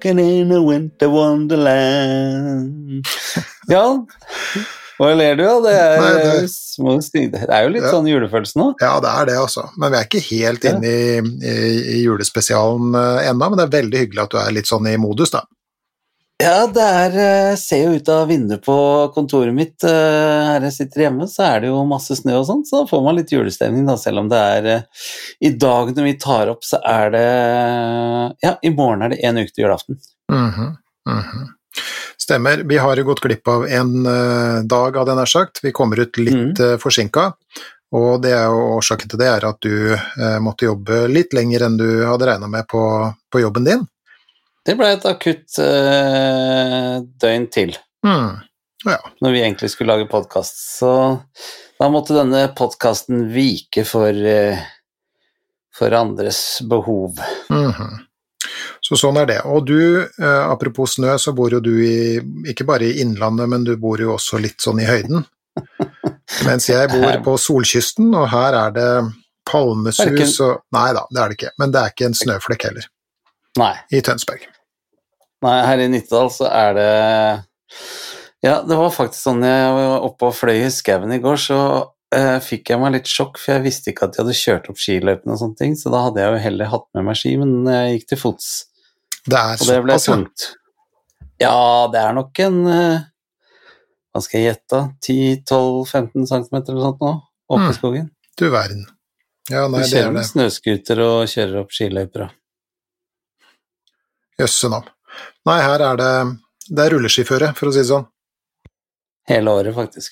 walking in a winter wonderland. Ja, hva ler du av? Det er, Nei, det- små det er jo litt Ja. sånn julefølelse nå. Ja, det er det, altså. Men vi er ikke helt inne i, i, i julespesialen uh, ennå, men det er veldig hyggelig at du er litt sånn i modus, da. Ja, det er, eh, ser jo ut av vinduet på kontoret mitt eh, her jeg sitter hjemme, så er det jo masse snø og sånn, så da får man litt julestemning da, selv om det er eh, I dag når vi tar opp, så er det Ja, i morgen er det en uke til julaften. Mhm, mhm. Stemmer. Vi har jo gått glipp av en dag, hadde jeg nær sagt. Vi kommer ut litt mm. forsinka. Og det er jo årsaken til det er at du måtte jobbe litt lenger enn du hadde regna med på, på jobben din. Det ble et akutt eh, døgn til. Mm. Ja. når vi egentlig skulle lage podkast. Så da måtte denne podkasten vike for, eh, for andres behov. Mhm. Så sånn er det. Og du, eh, apropos snø, så bor jo du i, ikke bare i innlandet, men du bor jo også litt sånn i høyden. Mens jeg bor på solkysten, og her er det palmesus og Nei da, det er det ikke. Men det er ikke en snøflekk heller, Nei, i Tønsberg. Nei her i Nittedal så er det Ja, det var faktisk sånn jeg var oppe og fløy i skauen i går, så eh, fikk jeg meg litt sjokk, for jeg visste ikke at de hadde kjørt opp skiløypene og sånne ting, så da hadde jeg jo heller hatt med meg ski, men jeg gikk til fots, Det er og det ble tungt. Ja, det er nok en eh, Hva skal jeg gjette? 10-12-15 cm eller sånt nå, oppe Mm. i skogen. Du verden. Ja, nei, Du det kjører er med det. snøscooter og kjører opp skiløyper og Jøsse navn. Nei, her er det Det er rulleskiføre, for å si det sånn. hele året, faktisk.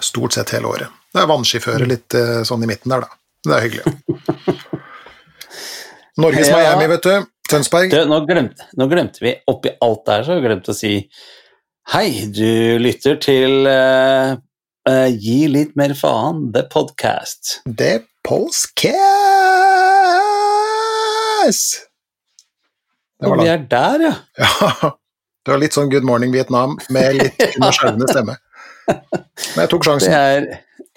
Stort sett hele året. Det er vannskiføre litt eh, sånn i midten der, da. Det er hyggelig. Norges Ja. Miami, vet du. Tønsberg. Du, nå, glemte, nå glemte vi, oppi alt der, så vi glemt å si Hei, du lytter til uh, uh, Gi litt mer faen, The Podcast. The Postcast! Og vi er der, ja. Ja. Det var litt sånn Good Morning Vietnam med litt underskjelvende stemme. Men jeg tok sjansen. Det er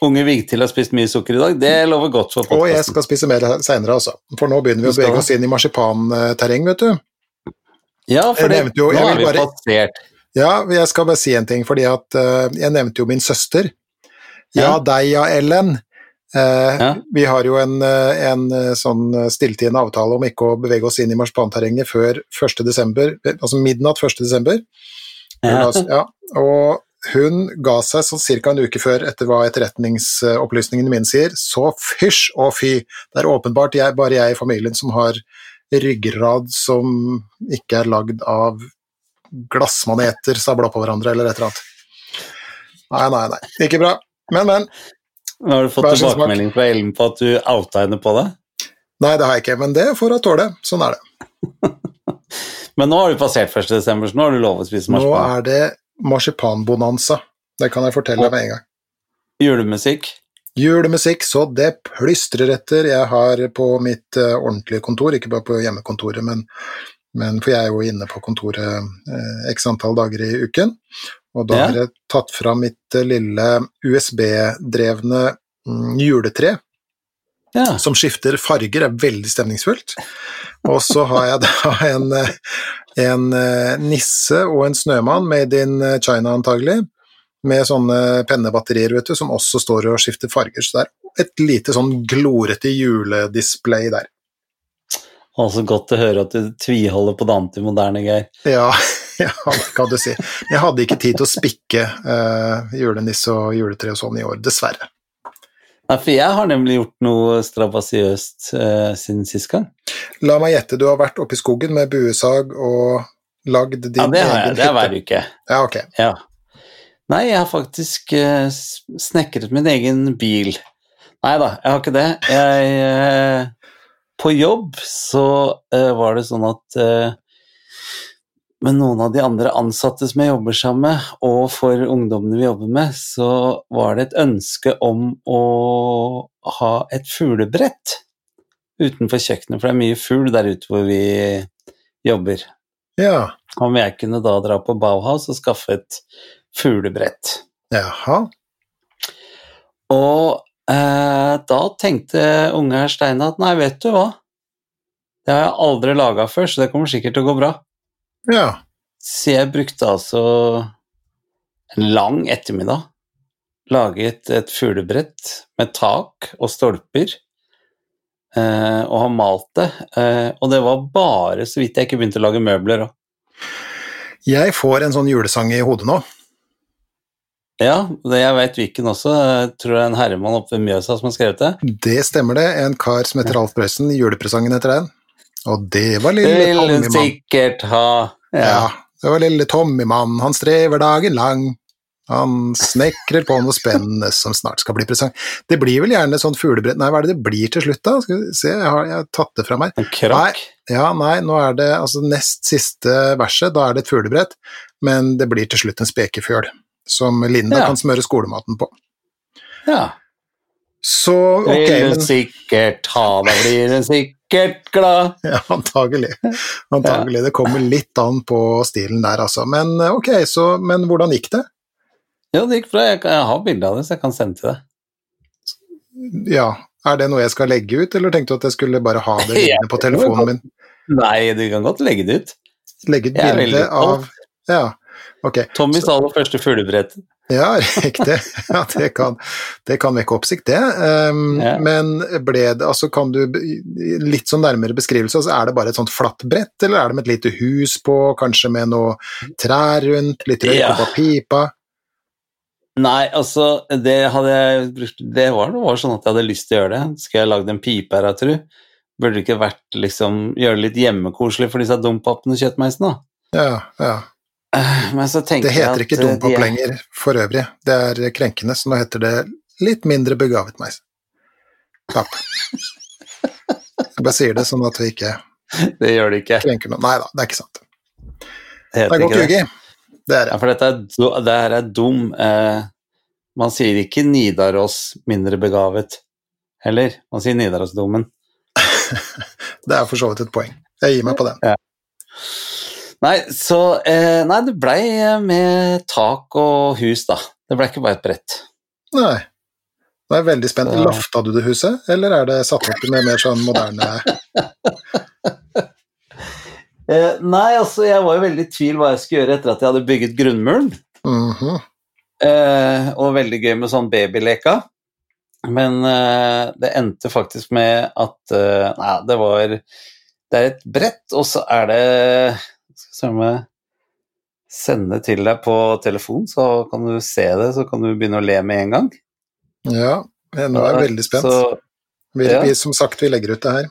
Unge Vigtil har spist mye sukker i dag. Det lover godt for Og jeg skal spise mer seinere, altså. For nå begynner vi å bevege oss inn i marsipanterreng, vet du. Ja, for det, jo- nå har vi bare- passert Ja, jeg skal bare si en ting, fordi at uh, jeg nevnte jo min søster. Ja, Ja. deg ja, Ellen. Eh, Ja. Vi har jo en, eh, en eh, sånn stilltiende avtale om ikke å bevege oss inn i marsipanterrenget før 1. desember, altså midnatt 1. desember. Ja. ja. Og hun ga seg sånn ca. en uke før, etter hva etterretningsopplysningene mine sier, så fysj og fy. Det er åpenbart jeg, bare jeg i familien som har ryggrad som ikke er lagd av glassmaneter sabla på hverandre, eller et eller annet. Nei, nei, nei. Ikke bra. Men, men. Har du fått tilbakemelding fra Ellen på at du outa henne på det. Nei, det har jeg ikke, men det får hun tåle. Sånn er det. Men nå har du passert 1. desember, så nå har du lov å spise marsipan. Nå er det marsipanbonanza. Det kan jeg fortelle deg med en gang. Julemusikk. Julemusikk, så det plystrer etter. Jeg har på mitt uh, ordentlige kontor, ikke bare på hjemmekontoret, men, men for jeg er jo inne på kontoret uh, x antall dager i uken. Og da Ja. har jeg tatt fra mitt eh, lille USB-drevne mm, juletre, Ja. som skifter farger, er veldig stemningsfullt. Og så har jeg da en, eh, en eh, nisse og en snømann, made in China antagelig, med sånne pennebatterier, vet du, som også står og skifter farger. Så det er et lite sånn glorete juledisplay der. Altså godt å høre at du tviholder på det antimoderne, Geir. Ja, ja, det kan du si. Jeg hadde ikke tid til å spikke uh, julenisse og juletre og sånn i år, dessverre. Nei, for jeg har nemlig gjort noe strabasiøst uh, siden sist gang. La meg gjette, du har vært oppe i skogen med buesag og lagd din egen hytte? Ja, det har jeg. Det er hver uke. Ja, ok. Ja. Nei, jeg har faktisk uh, snekret min egen bil. Nei da, jeg har ikke det. Jeg uh, På jobb så eh, var det sånn at eh, med noen av de andre ansatte som jeg jobber sammen med, og for ungdommene vi jobber med, så var det et ønske om å ha et fuglebrett utenfor kjøkkenet, for det er mye fugl der ute hvor vi jobber. Ja, Om jeg kunne da dra på Bauhaus og skaffe et fuglebrett. jaha. Og eh, da tenkte unge herr Steine at nei, vet du hva, Det har jeg aldri laga før, så det kommer sikkert til å gå bra. Ja. Så jeg brukte altså en lang ettermiddag. Laget et fuglebrett med tak og stolper, eh, og har malt det. Eh, og det var bare så vidt jeg ikke begynte å lage møbler òg. Jeg får en sånn julesang i hodet nå. Ja, det jeg veit hvilken også. Jeg tror det er en herremann oppe ved Mjøsa som har skrevet det. Det stemmer det. En kar som heter Alf Prøysen. Julepresangen heter den. Og det var lille vil Tommy-mann. sikkert ha. Ja. Ja. det var lille Tommy-mann. Han strever dagen lang. Han snekrer på noe spennende som snart skal bli presang. Det blir vel gjerne sånn fuglebrett Nei, hva er det det blir til slutt, da? Skal vi se, jeg har, jeg har tatt det fra meg. En krakk. Ja, nei, nå er det altså nest siste verset, da er det et fuglebrett, men det blir til slutt en spekefjøl, som Linda Ja. kan smøre skolematen på. Ja. Så, ok, Vil men sikkert ha, da blir det sikkert glad. Ja, antagelig. Antagelig. Det kommer litt an på stilen der, altså. Men eh, ok, så Men hvordan gikk det? Ja, det gikk bra. Jeg, jeg har bilde av det, så jeg kan sende til deg. Ja, er det noe jeg skal legge ut, eller tenkte du at jeg skulle bare ha det liggende på telefonen min? Nei, du kan godt legge det ut. Legge et bilde av Ja, ok. sa det første fuglebrett. Ja, riktig. Ja, det kan, det kan vekke oppsikt, det. Um, Ja. Men ble det Altså, kan du Litt sånn nærmere beskrivelse, altså er det bare et sånt flatt brett, eller er det med et lite hus på, kanskje med noe trær rundt, litt røyk Ja. på pipa? Nei, altså, det hadde jeg brukt Det var, det var sånn at jeg hadde lyst til å gjøre det. Skal jeg lagd en pipe her, tru? Burde det ikke vært liksom Gjøre det litt hjemmekoselig for disse dompappene kjøttmeisene, da? Ja, ja. Men så tenker Det jeg heter at ikke heter ikke de er- lenger for øvrig, det er krenkende, så nå heter det litt mindre begavet meis. Klapp. Jeg bare sier det sånn at vi ikke Det gjør det ikke. krenker noe. Nei da, det er ikke sant. Det Det er godt jugi det. er Det Ja, for dette er, det her er dum. Eh, man sier ikke Nidaros mindre begavet heller. Man sier Nidarosdomen. Det er for så vidt et poeng. Jeg gir meg på den. Nei, så eh, Nei, det blei eh, med tak og hus, da. Det blei ikke bare et brett. Nei. Nå er jeg veldig spent. Så- Lafta du det huset, eller er det satt opp med mer sånn moderne Eh, nei, altså, jeg var jo veldig i tvil hva jeg skulle gjøre etter at jeg hadde bygget grunnmuren. Mhm. Eh, og veldig gøy med sånn babyleka. Men eh, det endte faktisk med at eh, Nei, det var Det er et brett, og så er det Vi jeg sender til deg på telefon, så kan du se det, så kan du begynne å le med en gang. Ja, nå er jeg veldig spent. Så Vi, ja. vi, som sagt, vi legger ut det her.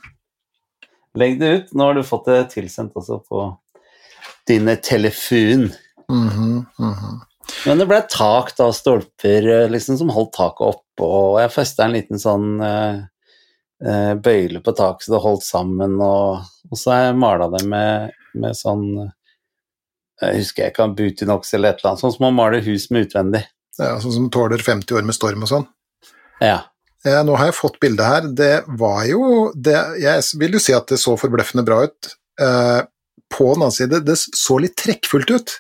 legg det ut. Nå har du fått det tilsendt også på dine telefon. Mhm, mhm. Men det ble tak da, stolper eh, liksom, som holdt taket oppe, og jeg festa en liten sånn eh, eh, bøyle på taket så det holdt sammen, og, og så har jeg mala det med, med sånn Jeg husker jeg ikke, Butinox eller et eller annet, sånn som man maler hus med utvendig. Ja, sånn som tåler 50 år med storm og sånn. Ja. Eh, nå har jeg fått bildet her. Det var jo det, Jeg vil jo si at det så forbløffende bra ut. Eh, på den annen side, det så litt trekkfullt ut.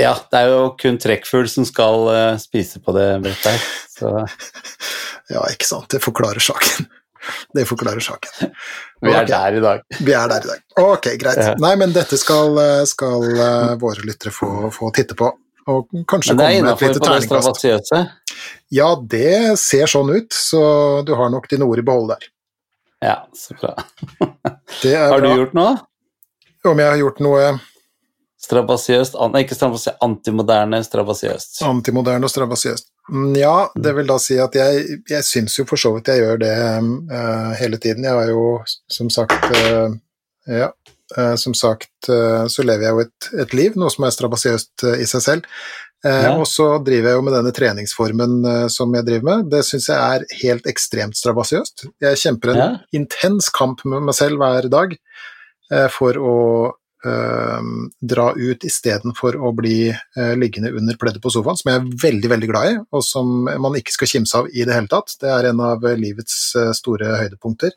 ja, det er jo kun trekkfugl som skal uh, spise på det brettet her, så Ja, ikke sant. Det forklarer saken. Det forklarer saken. vi er okay. der i dag. Vi er der i dag. Ok, greit. Ja. Nei, men dette skal, skal eh, våre lyttere få, få titte på. Og kanskje komme med et lite terningkast. Ja, det ser sånn ut, så du har nok dine ord i behold der. Ja, så bra. Det Har du bra. gjort noe? Om jeg har gjort noe Strabasiøst Nei, ikke strabasiøst, antimoderne strabasiøst. antimoderne og strabasiøst. Mm, Ja, det vil da si at jeg, jeg syns jo for så vidt jeg gjør det uh, hele tiden. Jeg har jo som sagt uh, Ja, uh, som sagt så lever jeg jo et, et liv, noe som er strabasiøst i seg selv. Ja. Og så driver jeg jo med denne treningsformen som jeg driver med. Det syns jeg er helt ekstremt strabasiøst. Jeg kjemper en Ja. intens kamp med meg selv hver dag for å dra ut istedenfor å bli eh, liggende under pleddet på sofaen, som jeg er veldig, veldig glad i, og som man ikke skal kimse av i det hele tatt. Det er en av eh, livets eh, store høydepunkter.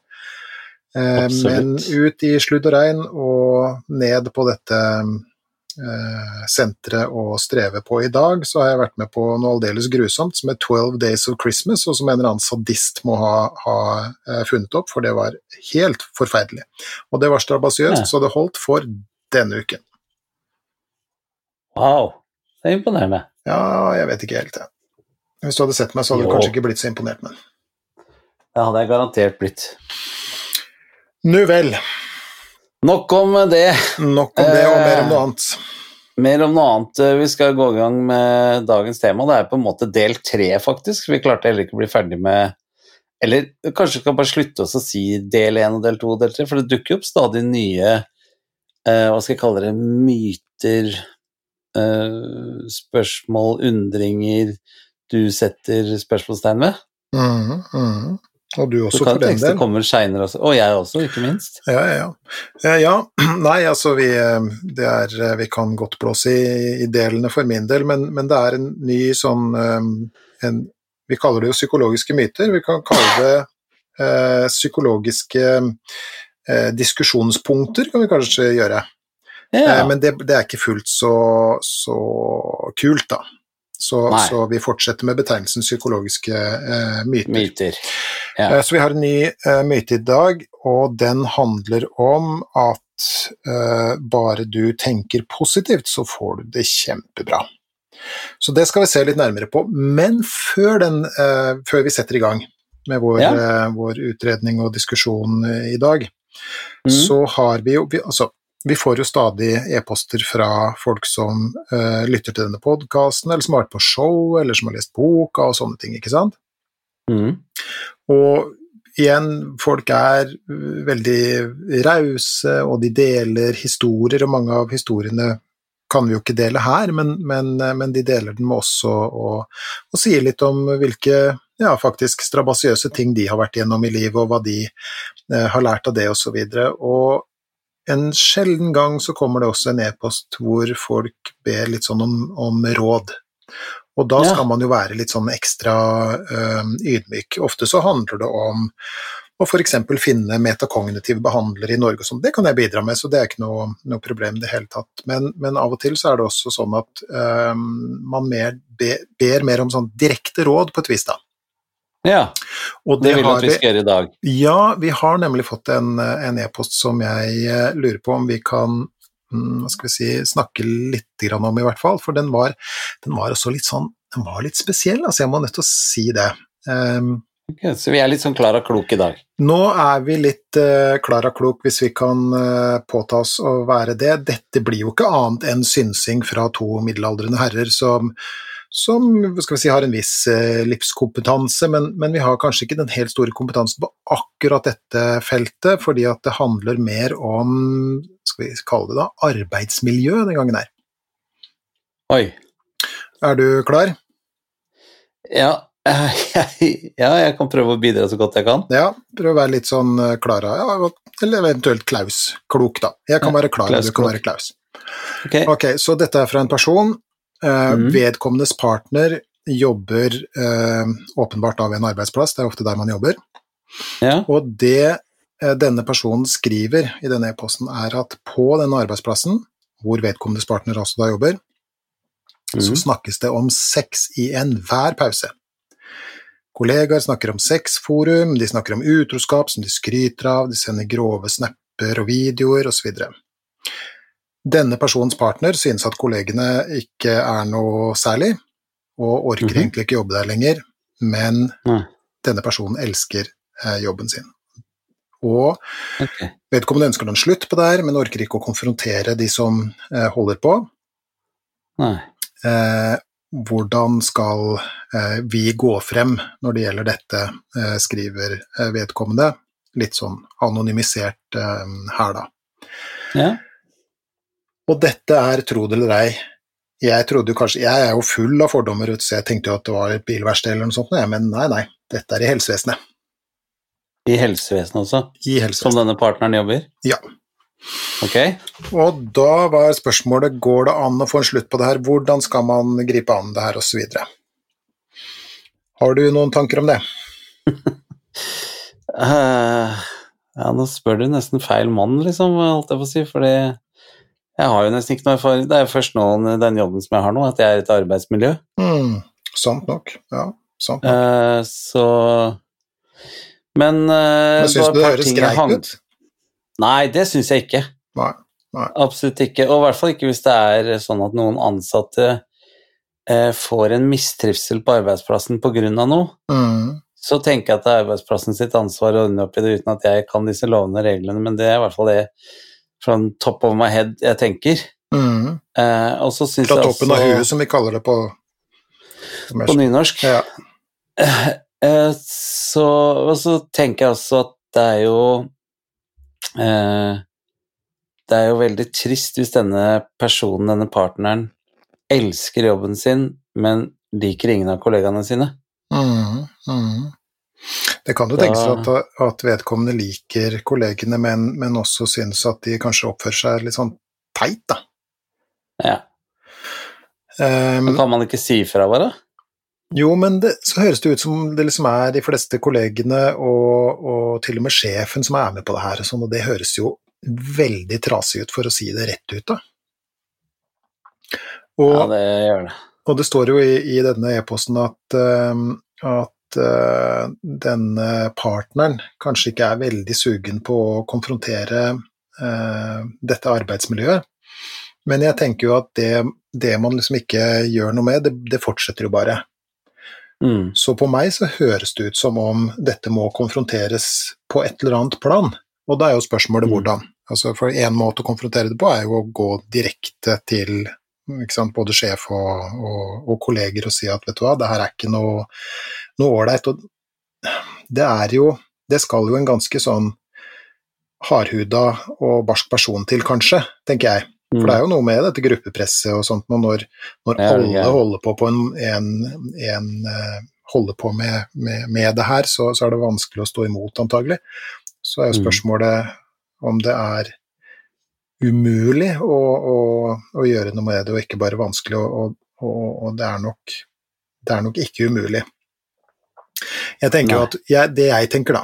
Eh, Absolutt. men ut i sludd og regn og ned på dette senteret å streve på i dag, så har jeg vært med på noe aldeles grusomt som er 12 Days of Christmas, og som en eller annen sadist må ha, ha eh, funnet opp, for det var helt forferdelig. Og det var strabasiøst, Ja. så det holdt for denne uken. Wow, det er imponerende. Ja, jeg vet ikke helt, jeg. Hvis du hadde sett meg, så hadde du kanskje ikke blitt så imponert, men Det hadde jeg garantert blitt. Nu vel. Nok om det. Nok om det, og mer om Eh. noe annet. Mer om noe annet. Vi skal gå i gang med dagens tema. Det er på en måte del tre, faktisk. Vi klarte heller ikke å bli ferdig med Eller kanskje vi skal bare slutte oss å si del én og del to og del tre, for det dukker opp stadig nye eh, Hva skal jeg kalle det? Myter, eh, spørsmål, undringer du setter spørsmålstegn ved. Mm, mhm. Og du også, for den del. kommer seinere også. Og jeg også, ikke minst. Ja, ja, ja. Ja, nei, altså vi, eh, det er, eh, vi kan godt blåse i, i delene for min del, men, men det er en ny sånn eh, en, Vi kaller det jo psykologiske myter. Vi kan kalle det eh, psykologiske diskusjonspunkter, kan vi kanskje gjøre. Ja. Eh, men det, det er ikke fullt så, så kult, da. Så, så vi fortsetter med betegnelsen psykologiske eh, myter. Myter. Ja. Eh, Så vi har en ny eh, myte i dag, og den handler om at eh, bare du tenker positivt, så får du det kjempebra. Så det skal vi se litt nærmere på, men før, den, eh, før vi setter i gang med vår, Ja. eh, vår utredning og diskusjon eh, i dag, Mm. så har vi jo vi, altså, vi får jo stadig e-poster fra folk som uh, lytter til denne podkasten, eller som har vært på show, eller som har lest boka og sånne ting, ikke sant? Mm. Og igjen, folk er uh, veldig rause, og de deler historier, og mange av historiene kan vi jo ikke dele her, men, men, uh, men de deler den med oss og, og, og sier litt om hvilke ja, faktisk strabasiøse ting de har vært gjennom i livet, og hva de eh, har lært av det, osv. Og, så og en sjelden gang så kommer det også en e-post hvor folk ber litt sånn om, om råd. Og da Ja. skal man jo være litt sånn ekstra eh, ydmyk. Ofte så handler det om å f.eks. finne metakognitive behandlere i Norge og sånn. Det kan jeg bidra med, så det er ikke noe, noe problem i det hele tatt. Men, men av og til så er det også sånn at eh, man mer be, ber mer om sånn direkte råd på et vis, da. Ja. Og Det vil du at vi skal gjøre i dag. ja, vi har nemlig fått en e-post e-post som jeg eh, lurer på om vi kan mm, skal vi si, snakke litt grann om, i hvert fall. For den var, den var også litt sånn Den var litt spesiell, altså jeg må nødt til å si det. Um, okay, så vi er litt sånn og klok i dag. nå er vi litt uh, klar og klok hvis vi kan uh, påta oss å være det. Dette blir jo ikke annet enn synsing fra to middelaldrende herrer som, som skal vi si, har en viss eh, livskompetanse, men, men vi har kanskje ikke den helt store kompetansen på akkurat dette feltet, fordi at det handler mer om skal vi kalle det da, arbeidsmiljø den gangen her. Oi. Er du klar? Ja, ja, jeg kan prøve å bidra så godt jeg kan. Ja, prøv å være litt sånn eh, Klara, ja, eller eventuelt Klaus. Klok, da. Jeg kan være Klara, du kan være Klaus. Ok. Ok, så dette er fra en person. Eh, Mhm. Vedkommendes partner jobber eh, åpenbart av en arbeidsplass, det er ofte der man jobber. Ja. Og det eh, denne personen skriver i denne e-posten, er at på denne arbeidsplassen, hvor vedkommendes partner også da jobber, så Mhm. snakkes det om sex i enhver pause. Kollegaer snakker om sexforum, de snakker om utroskap som de skryter av, de sender grove snapper og videoer osv. Denne personens partner synes at kollegene ikke er noe særlig, og orker Mhm. egentlig ikke jobbe der lenger, men Nei. denne personen elsker eh, jobben sin. Og Ok. vedkommende ønsker noen slutt på det her, men orker ikke å konfrontere de som eh, holder på. Nei. Eh, hvordan skal eh, vi gå frem når det gjelder dette, eh, skriver eh, vedkommende. Litt sånn anonymisert her, da. Ja. Og dette er, tro det eller ei, jeg trodde jo kanskje Jeg er jo full av fordommer, så jeg tenkte jo at det var et bilverksted eller noe sånt, men nei, nei. Dette er i helsevesenet. I helsevesenet også, I helsevesenet. som denne partneren jobber? Ja. Ok. Og da var spørsmålet går det an å få en slutt på det her, hvordan skal man gripe an det her, osv. Har du noen tanker om det? uh, ja, nå spør du nesten feil mann, liksom, holdt jeg på å si, fordi Jeg har jo nesten ikke noe erfaring. Det er jo først nå, den jobben som jeg har nå, at jeg er et arbeidsmiljø. Mm, sant nok. Ja, sant nok. Eh, så Men, eh, Men syns du det høres greit hang- ut? Nei, det syns jeg ikke. Nei. Nei. Absolutt ikke. Og i hvert fall ikke hvis det er sånn at noen ansatte eh, får en mistrivsel på arbeidsplassen pga. noe. Mm, Så tenker jeg at det er arbeidsplassen sitt ansvar å ordne opp i det uten at jeg kan disse lovene og reglene, men det er i hvert fall det fra top of my head jeg tenker. mm. Eh, og så syns Fra jeg toppen av også huet, som vi kaller det på på nynorsk Ja. Eh, så, og så tenker jeg også at det er jo eh, Det er jo veldig trist hvis denne personen, denne partneren, elsker jobben sin, men liker ingen av kollegaene sine. Mm, mm. Det kan jo tenkes at, at vedkommende liker kollegene, men, men også synes at de kanskje oppfører seg litt sånn teit, da. Ja. Um, Men kan man ikke si fra, bare? jo, men det, så høres det ut som det liksom er de fleste kollegene og, og til og med sjefen som er med på det her, og sånn, og det høres jo veldig trasig ut, for å si det rett ut, da. Og, Ja, det gjør det. Og det står jo i, i denne e-posten at, eh, at eh, denne partneren kanskje ikke er veldig sugen på å konfrontere eh, dette arbeidsmiljøet. Men jeg tenker jo at det, det man liksom ikke gjør noe med, det, det fortsetter jo bare. Mm. Så på meg så høres det ut som om dette må konfronteres på et eller annet plan. Og da er jo spørsmålet Mm. hvordan. Altså for én måte å konfrontere det på er jo å gå direkte til både sjef og, og, og kolleger og si at vet du hva, det her er ikke noe ålreit. Og det er jo Det skal jo en ganske sånn hardhuda og barsk person til, kanskje, tenker jeg. For det er jo noe med dette gruppepresset og sånt, når, når alle holder på, på en, en, en eh, holder på med, med, med det her, så, så er det vanskelig å stå imot, antagelig. Så er jo Mm. spørsmålet om det er umulig å, å, å gjøre noe med det, og ikke bare vanskelig, og, og, og det, er nok, det er nok ikke umulig. Jeg tenker jo at jeg, Det jeg tenker, da,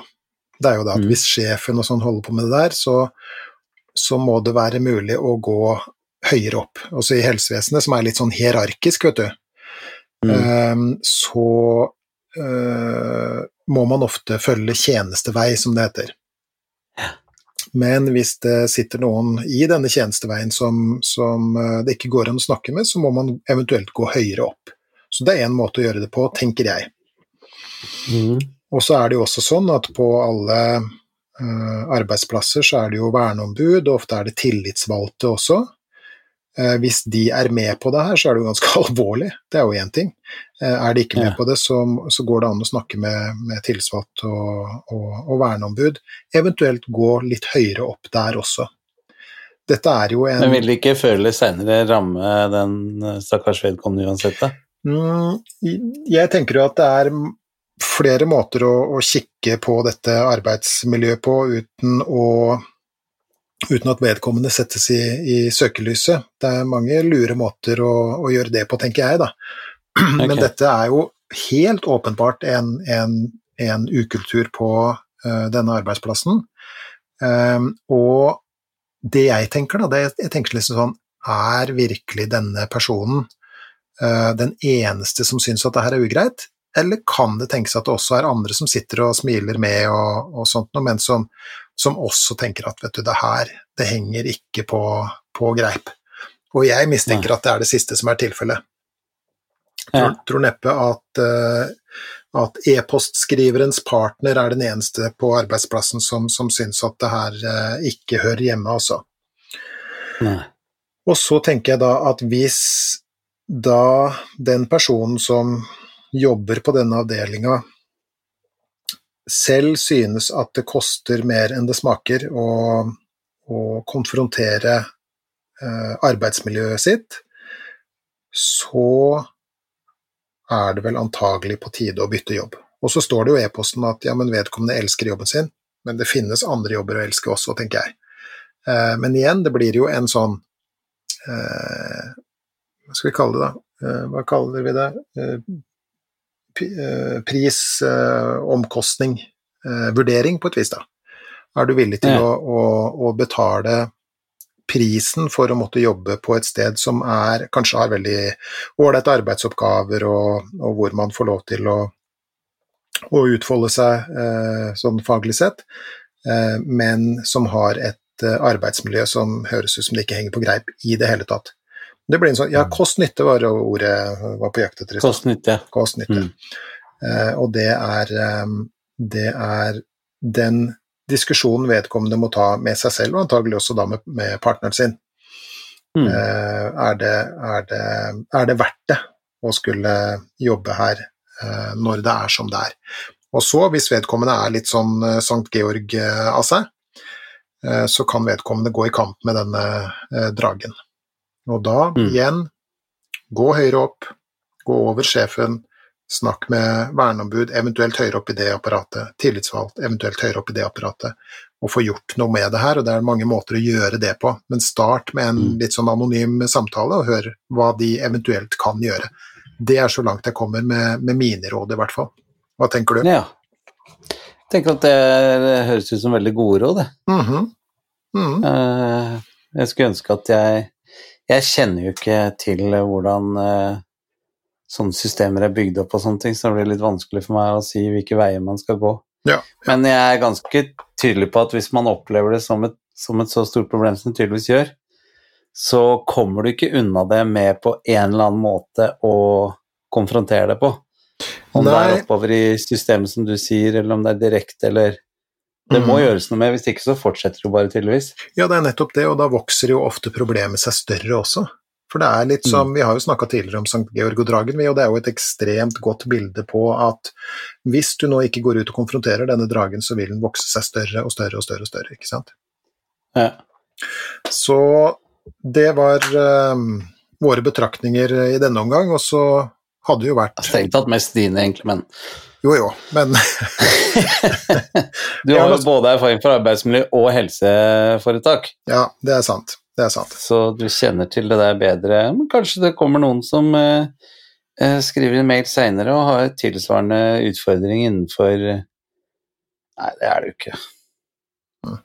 det er jo da at Mm. hvis sjefen og sånn holder på med det der, så, så må det være mulig å gå høyere opp. Også i helsevesenet, som er litt sånn hierarkisk, vet du, Mm. Ehm, så uh, må man ofte følge tjenestevei, som det heter. Men hvis det sitter noen i denne tjenesteveien som, som eh, det ikke går an å snakke med, så må man eventuelt gå høyere opp. Så det er én måte å gjøre det på, tenker jeg. Mm. Og så er det jo også sånn at på alle uh, arbeidsplasser så er det jo verneombud, og ofte er det tillitsvalgte også. Eh, hvis de er med på det her, så er det jo ganske alvorlig, det er jo én ting. Eh, er de ikke med på det, så, så går det an å snakke med, med tillitsvalgt og, og, og verneombud. Eventuelt gå litt høyere opp der også. Dette er jo en Men vil det ikke før eller seinere ramme den eh, stakkars vedkommende uansett, da? Mm, Jeg tenker jo at det er flere måter å, å kikke på dette arbeidsmiljøet på uten, å, uten at vedkommende settes i, i søkelyset. Det er mange lure måter å, å gjøre det på, tenker jeg, da. Men Ok. dette er jo helt åpenbart en, en, en ukultur på uh, denne arbeidsplassen. Um, og det jeg tenker, da, det, jeg tenker liksom sånn Er virkelig denne personen uh, den eneste som syns at det her er ugreit? Eller kan det tenkes at det også er andre som sitter og smiler med og, og sånt noe, men som, som også tenker at vet du, det her, det henger ikke på, på greip. Og jeg mistenker at det er det siste som er tilfellet. Jeg Tror, tror neppe at, uh, at e-postskriverens partner er den eneste på arbeidsplassen som, som syns at det her eh, ikke hører hjemme, altså. Nei. Og så tenker jeg da at hvis da den personen som jobber på denne avdelinga selv synes at det koster mer enn det smaker å, å konfrontere eh, arbeidsmiljøet sitt, så er det vel antagelig på tide å bytte jobb. Og så står det jo i e-posten at ja, men vedkommende elsker jobben sin, men det finnes andre jobber å elske også, tenker jeg. Eh, men igjen, det blir jo en sånn eh, Hva skal vi kalle det, da? Eh, hva kaller vi det? Eh, p- eh, eh, på et vis, da. Er du villig til Ja. å, å, å betale prisen for å måtte jobbe på et sted som er, kanskje har veldig ålreite arbeidsoppgaver, og, og, hvor man får lov til å, å utfolde seg eh, sånn faglig sett, eh, men som har et arbeidsmiljø som høres ut som det ikke henger på greip i det hele tatt. Det blir en sånn, ja, Kost-nytte var ordet var på jakt etter. Kost-nytte. Kost-nytte. Mm. Eh, og det er, um, det er den diskusjonen vedkommende må ta med seg selv, og antagelig også da med, med partneren sin. Mm. Uh, er, det, er, det, er, det, verdt det å skulle jobbe her uh, når det er som det er? Og så, hvis vedkommende er litt sånn uh, Sankt Georg av seg, så kan vedkommende gå i kamp med denne dragen. Og da, mm. igjen, gå høyere opp, gå over sjefen, Snakk med verneombud, eventuelt høyere opp i det apparatet, tillitsvalgt, eventuelt høyere opp i det apparatet, og få gjort noe med det her. og Det er mange måter å gjøre det på, men start med en mm. litt sånn anonym samtale, og hør hva de eventuelt kan gjøre. Det er så langt jeg kommer med, med mine råd, i hvert fall. Hva tenker du? Ja. Jeg tenker at det, høres ut som veldig gode råd, det. Mm -hmm. mm. Jeg skulle ønske at jeg Jeg kjenner jo ikke til hvordan uh, sånne systemer er bygd opp og sånne ting, så det blir litt vanskelig for meg å si hvilke veier man skal gå. Ja, ja. Men jeg er ganske tydelig på at hvis man opplever det som et, som et så stort problem som det tydeligvis gjør, så kommer du ikke unna det med på en eller annen måte å konfrontere det på. Om Nei. det er oppover i systemet, som du sier, eller om det er direkte, eller Det må mm. gjøres noe med, hvis ikke så fortsetter det bare, tydeligvis. Ja, det er nettopp det, og da vokser jo ofte problemet seg større også. For det er litt som, mm. Vi har jo snakka tidligere om St. Georg og dragen, og det er jo et ekstremt godt bilde på at hvis du nå ikke går ut og konfronterer denne dragen, så vil den vokse seg større og større og større. og større, ikke sant? Ja. Så det var um, våre betraktninger i denne omgang, og så hadde det jo vært Strengt tatt mest dine, egentlig, men Jo jo, men Du har jo både erfaring fra arbeidsmiljø og helseforetak. Ja, det er sant. Det er sant. Så du kjenner til det der bedre. Men kanskje det kommer noen som eh, eh skriver en mail seinere og har tilsvarende utfordring innenfor Nei, det er det jo ikke. Mm.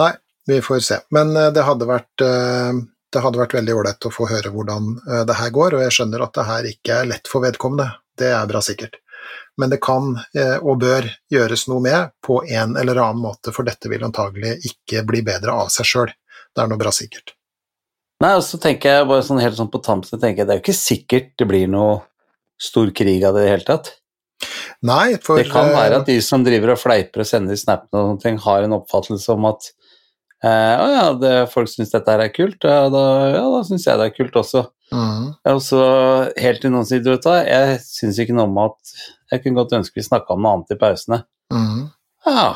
Nei, vi får se. Men eh, det hadde vært eh, det hadde vært veldig ålreit å få høre hvordan det her går, og jeg skjønner at det her ikke er lett for vedkommende. Det er bra sikkert. Men det kan og bør gjøres noe med på en eller annen måte, for dette vil antagelig ikke bli bedre av seg sjøl det er noe bra sikkert. Nei, og så tenker jeg bare sånn helt sånn på tampen, tenker jeg det er jo ikke sikkert det blir noe stor krig av det i det hele tatt. Nei, for Det kan være at de som driver og fleiper og sender snappene og sånne ting, har en oppfattelse om at eh, å ja, det, folk syns dette her er kult, ja da, ja, da syns jeg det er kult også. Mm. Og så helt til noen sier du vet hva, jeg syns ikke noe om at Jeg kunne godt ønske vi snakka om noe annet i pausene. Mm. Ja,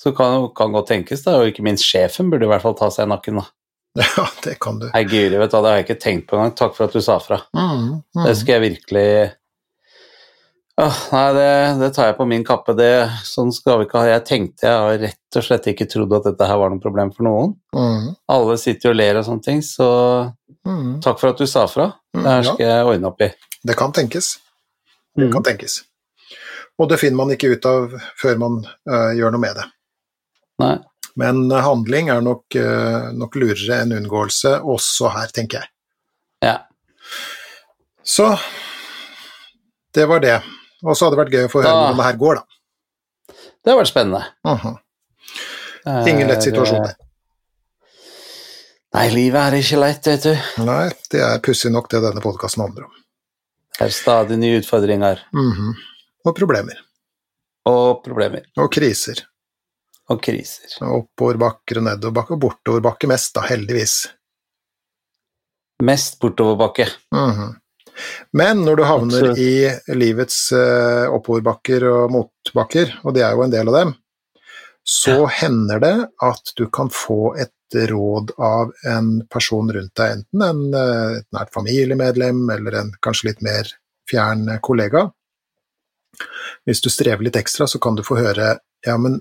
så kan, kan godt tenkes, da, og ikke minst sjefen burde i hvert fall ta seg i nakken, da. Ja, det kan du. Hei, Guri, vet du hva, det har jeg ikke tenkt på engang. Takk for at du sa fra. Mm, mm. Det skal jeg virkelig Åh, nei, det, det, tar jeg på min kappe. Det, sånn skal vi ikke ha. Jeg tenkte jeg har rett og slett ikke trodd at dette her var noe problem for noen. Mm. Alle sitter og ler og sånne ting, så mm. takk for at du sa fra. Det her skal jeg ordne opp i. Det kan tenkes. Det kan tenkes. Og det finner man ikke ut av før man uh, gjør noe med det. Nei. Men handling er nok, uh, nok, lurere enn unngåelse også her, tenker jeg. Ja. Så det var det. Og så hadde det vært gøy å få høre da, hvordan det her går, da. Det har vært spennende. Uh -huh. Ingen lett situasjon, det. Nei, livet er ikke lett, vet du. Nei, det er pussig nok det denne podkasten handler om. Det er stadig nye utfordringer. Mm -hmm. Og problemer. Og problemer. Og kriser. Og kriser. Oppoverbakker og nedoverbakke, og bortoverbakke mest, da, heldigvis. Mest bortoverbakke. Mm -hmm. Men når du havner Absolutt. i livets uh, oppoverbakker og motbakker, og det er jo en del av dem, så ja. hender det at du kan få et råd av en person rundt deg, enten en, eh, et nært familiemedlem eller en kanskje litt mer fjern kollega. Hvis du strever litt ekstra, så kan du få høre ja, men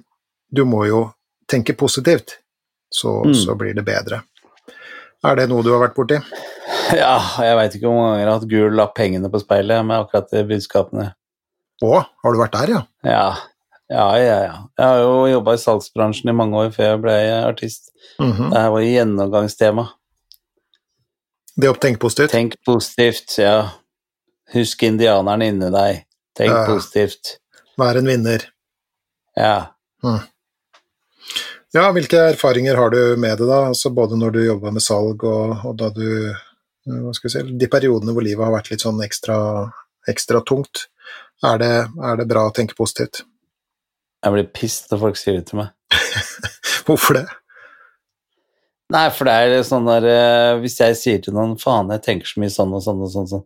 du må jo tenke positivt, så, mm. så blir det bedre. Er det noe du har vært borti? Ja, jeg veit ikke hvor mange ganger jeg har hatt gul lapp hengende på speilet med akkurat de budskapene. Å, har du vært der, ja? Ja. Ja, ja, ja. Jeg har jo jobba i salgsbransjen i mange år før jeg ble artist. Mhm. Det her var gjennomgangstema. Det å tenke positivt. Tenk positivt, ja. Husk indianeren inni deg. Tenk Ja. positivt. Vær en vinner. Ja. Ja, hvilke erfaringer har du med det, da? Altså både når du jobba med salg, og, og da du eh, Hva skal vi si De periodene hvor livet har vært litt sånn ekstra, ekstra tungt. Er det, er det bra å tenke positivt? Jeg blir pissed når folk sier det til meg. Hvorfor det? Nei, for det er sånn der eh, Hvis jeg sier til noen faen, jeg tenker så mye sånn og sånn og sånn, sånn.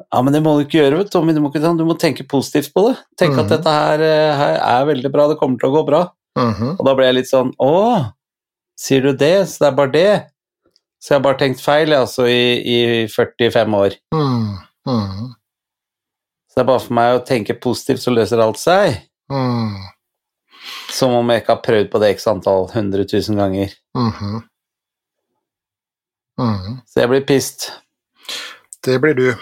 Ja, men det må du ikke gjøre, vet du, Tommy. Du må, ikke, du må tenke positivt på det. Tenk mm. at dette her, eh, her er veldig bra, det kommer til å gå bra. Mhm. Og da ble jeg litt sånn Å, sier du det? Så det er bare det? Så jeg har bare tenkt feil, jeg, altså, i, i 45 år. Mm, mm, Så det er bare for meg å tenke positivt, så løser alt seg. Mm, Som om jeg ikke har prøvd på det x antall hundre tusen ganger. Mm -hmm. mm. Så jeg blir pissed. Det blir du.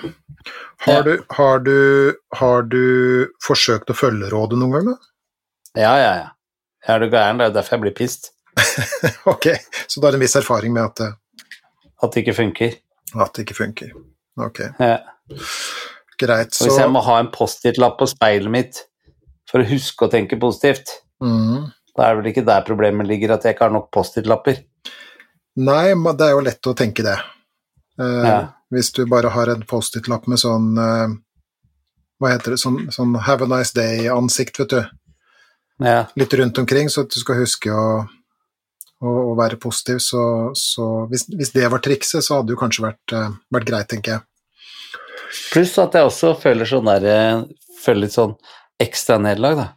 Har, Ja. du, har, du, har du forsøkt å følge rådet noen gang, da? Ja, ja, ja. Er du gæren? Det er jo derfor jeg blir pissed. Ok, så du har en viss erfaring med at det, At det ikke funker. at det ikke funker. Ok, Ja. greit. Så hvis jeg må ha en Post-It-lapp på speilet mitt for å huske å tenke positivt, mm. da er det vel ikke der problemet ligger, at jeg ikke har nok Post-It-lapper. Nei, det er jo lett å tenke det. Eh, Ja. Hvis du bare har en Post-It-lapp med sånn eh, Hva heter det? Sånn, sånn Have a nice day-ansikt, vet du. Ja. Litt rundt omkring, så at du skal huske å, å, å være positiv. Så, så hvis, hvis det var trikset, så hadde det kanskje vært, eh, vært greit, tenker jeg. Pluss at jeg også føler sånn der eh, Føler litt sånn ekstra nederlag, da.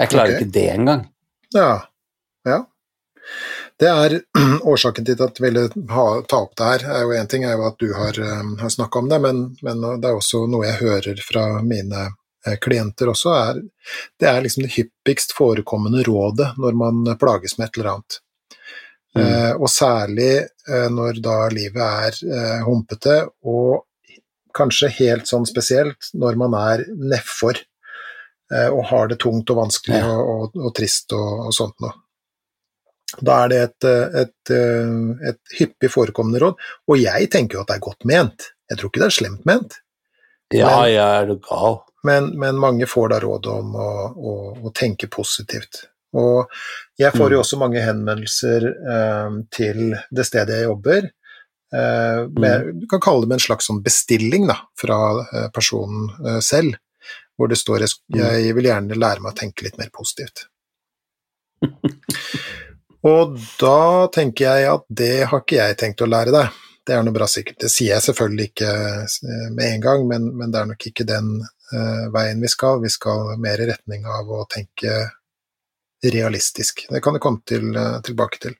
Jeg klarer okay. ikke det engang. Ja. ja. Det er årsaken til at jeg ville ha, ta opp det her. er jo Én ting er jo at du har, um, har snakka om det, men, men det er også noe jeg hører fra mine eh, klienter også. Er, det er liksom det hyppigst forekommende rådet når man plages med et eller annet. Mm. Eh, og særlig eh, når da livet er eh, humpete, og kanskje helt sånn spesielt når man er nedfor og har det tungt og vanskelig og, og, og trist og, og sånt noe. Da er det et, eh, et, eh, et hyppig forekommende råd, og jeg tenker jo at det er godt ment. Jeg tror ikke det er slemt ment, Ja, Men- ja, er du gal? men, men mange får da råd om å, å, å tenke positivt. Og jeg får jo Mm. også mange henvendelser eh, til det stedet jeg jobber. Eh, med, du kan kalle det med en slags sånn bestilling da, fra eh, personen eh, selv, hvor det står jeg, Mm. jeg vil gjerne lære meg å tenke litt mer positivt. Og da tenker jeg at det har ikke jeg tenkt å lære deg. Det er noe bra sikkert. Det sier jeg selvfølgelig ikke eh, med en gang, men, men det er nok ikke den uh, veien vi skal. Vi skal mer i retning av å tenke realistisk. Det kan du komme til, uh, tilbake til.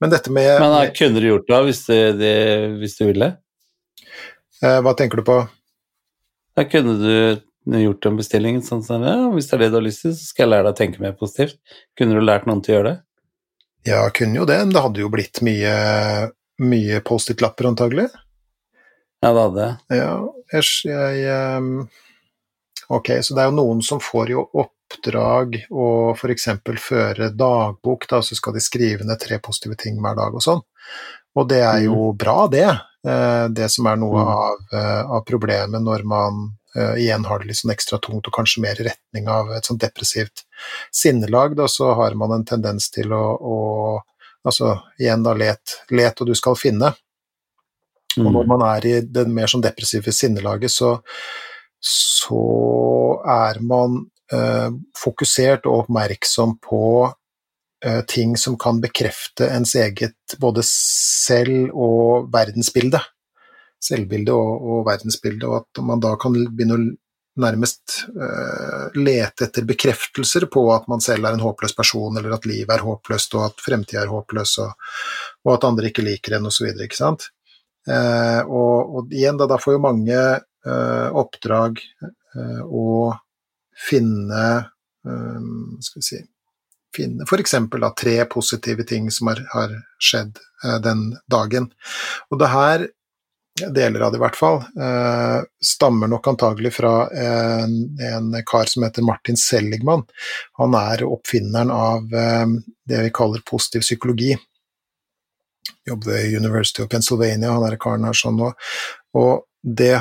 Men dette med Men da, kunne du gjort det hvis du, det, hvis du ville? Uh, Hva tenker du på? Da kunne du gjort en bestilling sånn som ja, hvis det er det du har lyst til, så skal jeg lære deg å tenke mer positivt. Kunne du lært noen til å gjøre det? Ja, kunne jo det, men det hadde jo blitt mye, mye Post-It-lapper antagelig. Ja, det hadde jeg. Ja, jeg, jeg ehm, Ok, så det er jo noen som får jo oppdrag å f.eks. føre dagbok, da, så skal de skrive ned tre positive ting hver dag og sånn. Og det er jo bra, det. Eh, Det som er noe Mm. av, eh, av problemet når man igjen har det litt sånn ekstra tungt og kanskje mer i retning av et sånn depressivt sinnelag, da, så har man en tendens til å, å Altså igjen, da, let, let og du skal finne. Og når Mm. man er i det mer sånn depressive sinnelaget, så, så er man eh, fokusert og oppmerksom på eh, ting som kan bekrefte ens eget både selv- og verdensbilde. Selvbilde og, og verdensbilde, og at man da kan begynne å nærmest eh, lete etter bekreftelser på at man selv er en håpløs person, eller at livet er håpløst, og at fremtida er håpløs, og, og at andre ikke liker en, osv. Ikke sant? Eh, og, og igjen, da, da får jo mange eh, oppdrag eh, å finne Skal vi si Finne f.eks. tre positive ting som har, har skjedd den dagen. Og det her deler av det i hvert fall, eh, stammer nok antagelig fra en, en, kar som heter Martin Seligman. Han er oppfinneren av eh, det vi kaller positiv psykologi. Jobber ved University of Pennsylvania, han er karen her sånn nå. Og det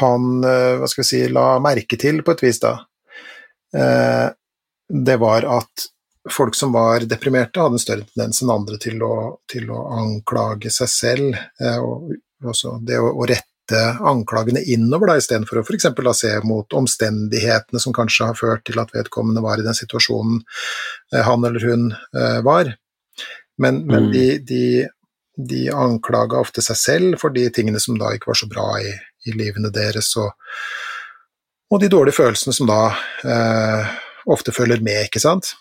han eh, hva skal vi si, la merke til, på et vis, da, det var at folk som var deprimerte, hadde en større tendens enn andre til å, til å anklage seg selv. Og også det å, å rette anklagene innover, da, istedenfor å f.eks. se mot omstendighetene som kanskje har ført til at vedkommende var i den situasjonen eh, han eller hun eh, var. Men, men mm. de, de, de anklaga ofte seg selv for de tingene som da ikke var så bra i, i livene deres, og, og, de dårlige følelsene som da eh, ofte følger med, ikke sant.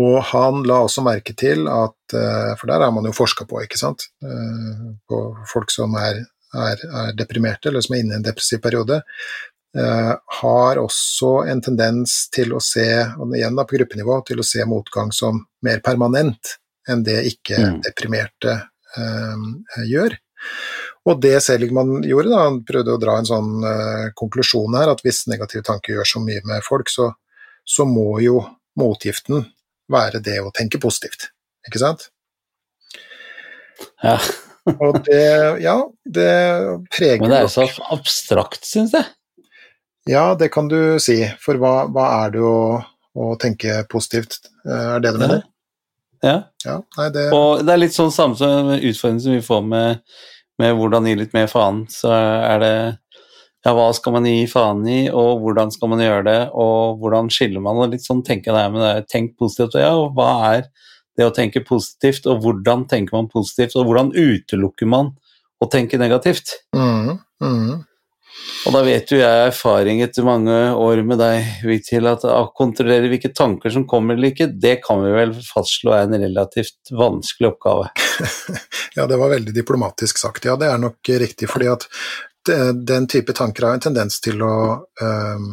Og han la også merke til at eh, For der har man jo forska på, ikke sant, eh, på folk som er, er, er, deprimerte, eller som er inne i en depressiv periode, eh, har også en tendens til å se, og igjen da på gruppenivå, til å se motgang som mer permanent enn det ikke-deprimerte mm. gjør. Og det Seligman gjorde, da, han prøvde å dra en sånn uh, konklusjon her, at hvis negative tanker gjør så mye med folk, så, så må jo motgiften være det å tenke positivt, ikke sant? Ja. og det, ja, det preger Men det er jo så abstrakt, syns jeg. Ja, det kan du si, for hva, hva er det å, å, tenke positivt, er det du mener? Ja. ja nei, det... Og det er litt sånn samme utfordring som vi får med, med hvordan gi litt mer faen, så er det ja, hva skal man gi faen i, og hvordan skal man gjøre det, og hvordan skiller man, og litt sånn tenker jeg med det, tenk positivt, og ja, hva er det å tenke positivt, og hvordan tenker man positivt, og hvordan utelukker man å tenke negativt? Mm, mm. Og da vet jo jeg erfaring etter mange år med deg, Vigtil, at å kontrollere hvilke tanker som kommer eller ikke, det kan vi vel fastslå er en relativt vanskelig oppgave. ja, det var veldig diplomatisk sagt. Ja, det er nok riktig, fordi at den type tanker har en tendens til å, um,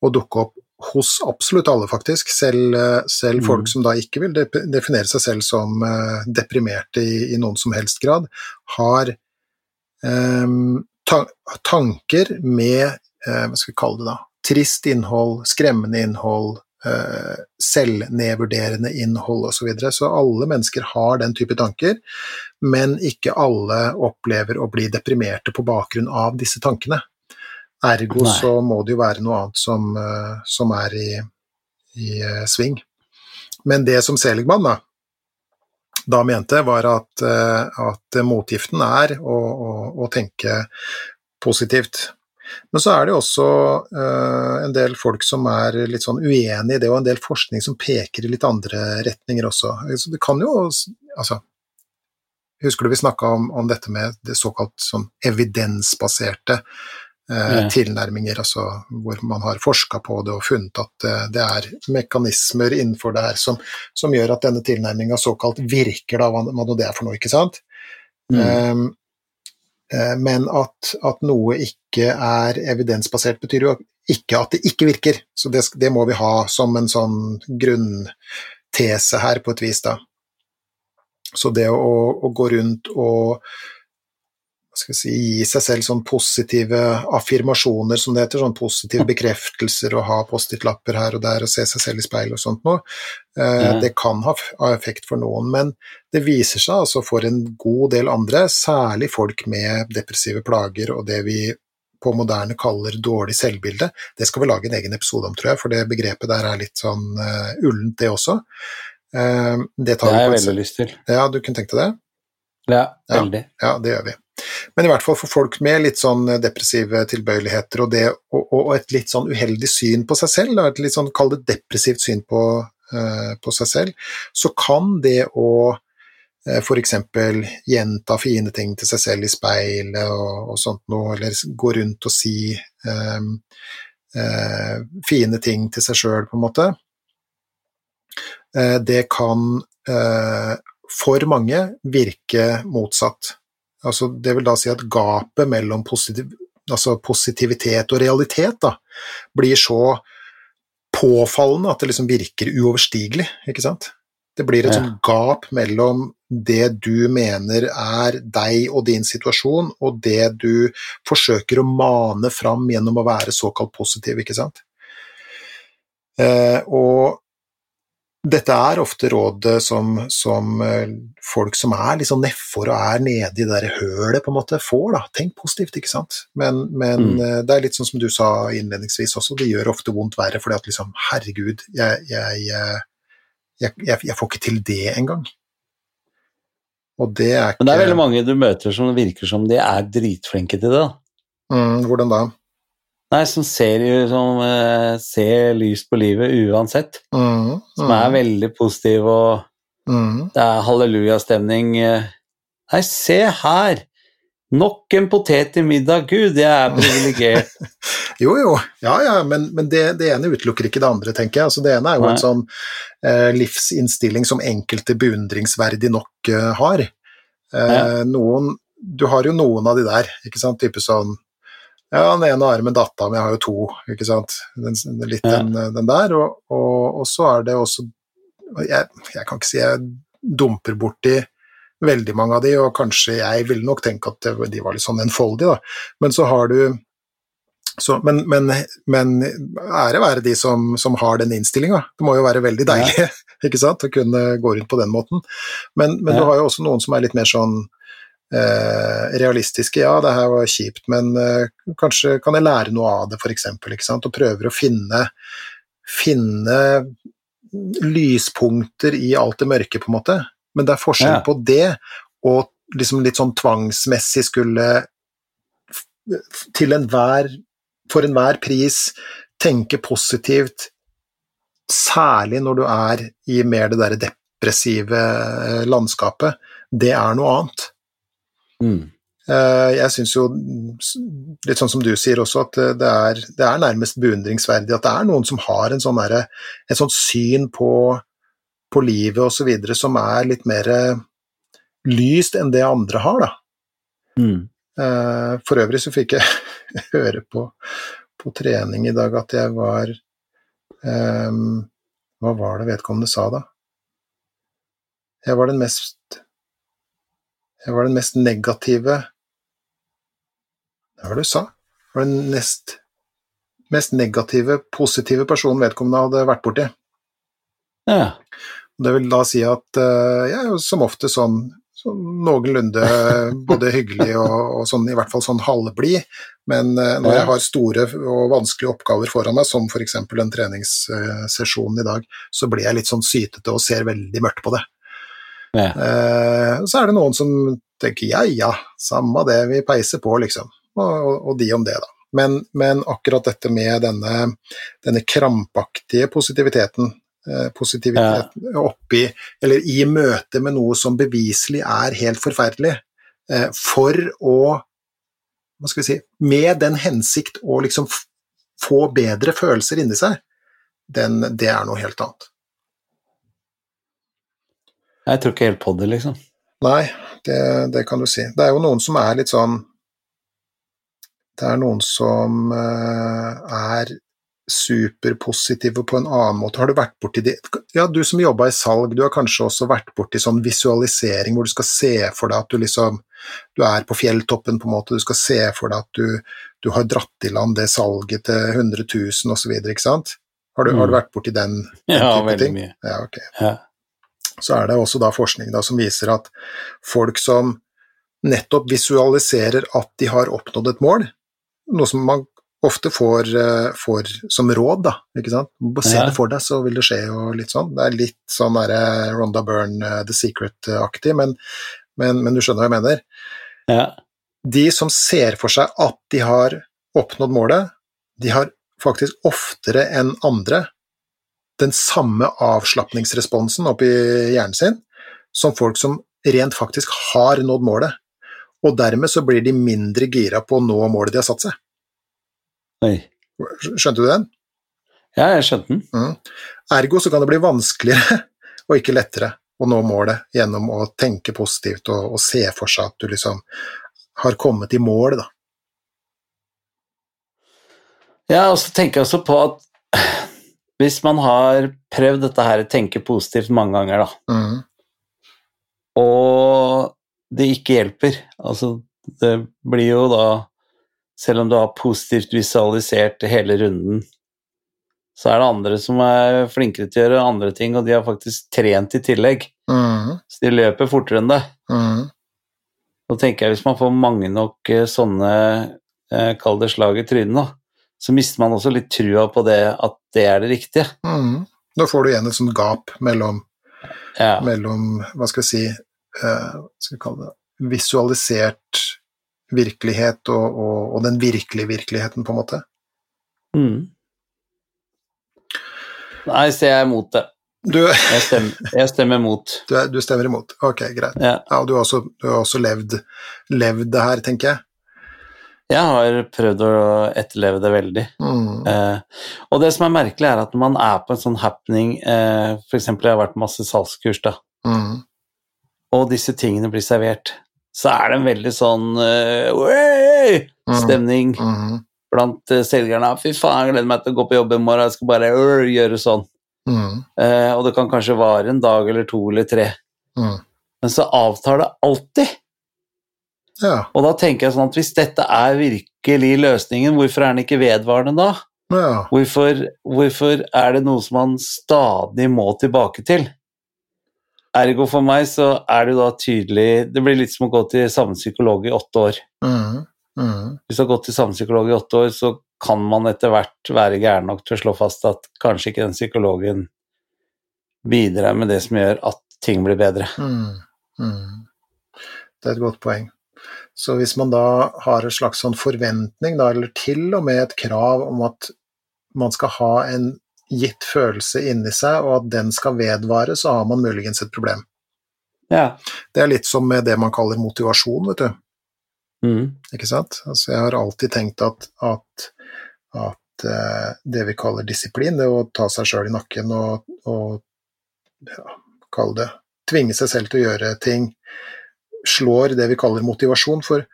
å dukke opp hos absolutt alle, faktisk. Selv, eh, selv mm. folk som da ikke vil definere seg selv som uh, deprimerte i, i, noen som helst grad, har um, ta tanker med uh, hva skal vi kalle det da, trist innhold, skremmende innhold, uh, selvnedvurderende innhold osv. Så, videre. så alle mennesker har den type tanker, men ikke alle opplever å bli deprimerte på bakgrunn av disse tankene. Ergo Nei. så må det jo være noe annet som, uh, som er i, i uh, sving. Men det som Seligman da, da mente, var at, at motgiften er å, å, å tenke positivt. Men så er det også uh, en del folk som er litt sånn uenig i det, og en del forskning som peker i litt andre retninger også. Så det kan jo altså, Husker du vi snakka om, om, dette med det såkalt sånn evidensbaserte uh, ja. tilnærminger, altså hvor man har forska på det og funnet at uh, det er mekanismer innenfor det her som, som gjør at denne tilnærminga såkalt virker, da, hva, nå det er for noe, ikke sant? Mm. Um, Eh, men at, at, noe ikke er evidensbasert, betyr jo ikke at det ikke virker. Så det, det må vi ha som en sånn grunntese her, på et vis, da. Så det å, å gå rundt og si, gi seg selv sånn positive affirmasjoner, som det heter, sånn positive bekreftelser, og ha Post-It-lapper her og der og se seg selv i speilet og sånt noe. Eh. Det kan ha effekt for noen, men det viser seg altså for en god del andre, særlig folk med depressive plager og det vi på moderne kaller dårlig selvbilde. Det skal vi lage en egen episode om, tror jeg, for det begrepet der er litt sånn uh, ullent, det også. Uh, det, det har jeg veldig lyst til. Ja, du kunne tenkt deg det? Ja, veldig. Ja, ja, det gjør vi. Men i hvert fall for folk med litt sånn depressive tilbøyeligheter og, det, og, og et litt sånn uheldig syn på seg selv, et litt sånn, kall det depressivt syn på, uh, på seg selv, så kan det å uh, f.eks. gjenta fine ting til seg selv i speilet og, og sånt noe, eller gå rundt og si um, uh, fine ting til seg sjøl, på en måte, det kan for mange virke motsatt. Altså, det vil da si at gapet mellom positiv, altså positivitet og realitet da, blir så påfallende at det liksom virker uoverstigelig, ikke sant? Det blir et Ja. sånt gap mellom det du mener er deg og din situasjon, og det du forsøker å mane fram gjennom å være såkalt positiv, ikke sant? Eh, og dette er ofte rådet som, som eh, folk som er sånn nedfor og er nede i det der hølet, på en måte, får. da. Tenk positivt, ikke sant. Men, men Mm. eh, det er litt sånn som du sa innledningsvis også, det gjør ofte vondt verre, fordi at liksom, herregud, jeg, jeg, eh, jeg, jeg, jeg får ikke til det engang. Og det er ikke Men det er veldig mange du møter som virker som de er dritflinke til det. da. mm, Hvordan da? Nei, som ser, som, eh, ser lyst på livet uansett. Mm, Som mm, er veldig positiv, og mm. det er hallelujastemning. eh. Nei, se her! Nok en potet til middag. Gud, jeg er privilegert. Jo, jo, ja, ja, men, men det, det ene utelukker ikke det andre, tenker jeg. Altså, det ene er jo Nei. en sånn eh, livsinnstilling som enkelte beundringsverdig nok uh, har. Eh, Noen Du har jo noen av de der, ikke sant, type sånn Ja, den ene armen datt av, men jeg har jo to, ikke sant. Den, litt Ja. den, den der. Og, og, og så er det også jeg, jeg kan ikke si jeg dumper borti veldig mange av de, og kanskje jeg ville nok tenke at de var litt sånn enfoldige, da. Men så har du så, men, men, men ære være de som, som har den innstillinga. Det må jo være veldig deilig ikke sant? å kunne gå rundt på den måten. Men, men Ja. du har jo også noen som er litt mer sånn eh, realistiske. Ja, det her var kjipt, men eh, kanskje kan jeg lære noe av det, f.eks. Og prøver å finne, finne lyspunkter i alt det mørke, på en måte. Men det er forskjell Ja. på det og liksom litt sånn tvangsmessig skulle til enhver for enhver pris tenke positivt, særlig når du er i mer det derre depressive eh, landskapet, det er noe annet. Mm. Eh, Jeg syns jo, litt sånn som du sier også, at det er, det er nærmest beundringsverdig at det er noen som har en sånn der, et sånt syn på, på livet videre som er litt mer eh, lyst enn det andre har, da. Mm. Eh, For øvrig så fikk jeg høre på, på trening i dag at jeg var um, Hva var det vedkommende sa, da? Jeg var den mest Jeg var den mest negative Det var det du sa? Jeg var den nest mest negative, positive personen vedkommende hadde vært borti. Ja. Det vil da si at eh, jeg er jo som ofte sånn, sånn noenlunde både hyggelig og, og sånn, i hvert fall sånn halvblid, men eh, når jeg har store og vanskelige oppgaver foran meg, som f.eks. en treningssesjon i dag, så blir jeg litt sånn sytete og ser veldig mørkt på det. Ja. Eh, så er det noen som tenker ja ja, samme det, vi peiser på, liksom. Og, og, de om det, da. Men, men akkurat dette med denne, denne krampaktige positiviteten, eh, positiviteten oppi, eller i møte med noe som beviselig er helt forferdelig, eh, for å hva skal vi si, med den hensikt å liksom få bedre følelser inni seg, den, det er noe helt annet. Jeg tror ikke helt på det, liksom. Nei, det, det kan du si. Det er jo noen som er litt sånn Det er noen som eh, er superpositive på en annen måte. Har du vært borti det Ja, du som jobba i salg, du har kanskje også vært borti sånn visualisering hvor du skal se for deg at du liksom Du er på fjelltoppen, på en måte. Du skal se for deg at du, du har dratt i land det salget til 100 000 osv., ikke sant? Har du, har du Mm. vært borti den, den Ja, type veldig mye. Ja, ok Ja. Så er det også da forskning da som viser at folk som nettopp visualiserer at de har oppnådd et mål, noe som man ofte får, eh, får som råd, da, ikke sant. Se det for deg, så vil det skje, og litt sånn. Det er litt sånn derre Ronda Byrne, eh, The Secret-aktig, men, men, men du skjønner hva jeg mener. Ja. De som ser for seg at de har oppnådd målet, de har faktisk oftere enn andre den samme avslapningsresponsen oppi hjernen sin som folk som rent faktisk har nådd målet. Og dermed så blir de mindre gira på å nå målet de har satt seg. Oi. Skjønte du den? Ja, jeg skjønte den. Mm. Ergo så kan det bli vanskeligere og ikke lettere å nå målet gjennom å tenke positivt og, og se for seg at du liksom har kommet i mål, da. Ja, og så tenker jeg også på at hvis man har prøvd dette her, tenke positivt mange ganger, da, mm. og det ikke hjelper Altså, det blir jo da Selv om du har positivt visualisert hele runden, så er det andre som er flinkere til å gjøre andre ting, og de har faktisk trent i tillegg. Mm. Så de løper fortere enn deg. Mm. Da tenker jeg hvis man får mange nok eh, sånne, eh, kall det slag i trynet, da, så mister man også litt trua på det at det er det riktige. Mm. Da får du igjen et sånt gap mellom, Ja. mellom hva skal jeg si, uh, skal jeg kalle det, visualisert virkelighet og, og, og den virkelige virkeligheten, på en måte. Mm. Nei, så jeg er imot det. Du, Jeg stemmer, jeg stemmer mot. du, er, du stemmer imot. Ok, greit. Ja. Ja, og du har også, du har også levd, levd det her, tenker jeg. Jeg har prøvd å etterleve det veldig. Mm. Eh, og det som er merkelig, er at når man er på en sånn happening eh, For eksempel, jeg har vært på masse salgskurs, da, mm. og disse tingene blir servert, så er det en veldig sånn eh! Mhm. stemning mm. blant eh, selgerne. 'Fy faen, jeg gleder meg til å gå på jobb i morgen, jeg skal bare øh, gjøre sånn'. Mhm. Eh, og det kan kanskje vare en dag eller to eller tre, Mhm. men så avtar det alltid. Ja, Og da tenker jeg sånn at hvis dette er virkelig løsningen, hvorfor er den ikke vedvarende da? ja. Hvorfor, hvorfor er det noe som man stadig må tilbake til? Ergo for meg så er det jo da tydelig Det blir litt som å gå til samme psykolog i åtte år. Mm. Mm. Hvis du har gått til samme psykolog i åtte år, så kan man etter hvert være gæren nok til å slå fast at kanskje ikke den psykologen bidrar med det som gjør at ting blir bedre. Mm, mm. Det er et godt poeng. Så hvis man da har en slags sånn forventning, da, eller til og med et krav om at man skal ha en gitt følelse inni seg, og at den skal vedvare, så har man muligens et problem. Ja. Det er litt som med det man kaller motivasjon, vet du. Mm. Ikke sant? Altså, jeg har alltid tenkt at, at, at uh, det vi kaller disiplin, det å ta seg sjøl i nakken og, og ja, kalle det tvinge seg selv til å gjøre ting, slår det vi kaller motivasjon. For,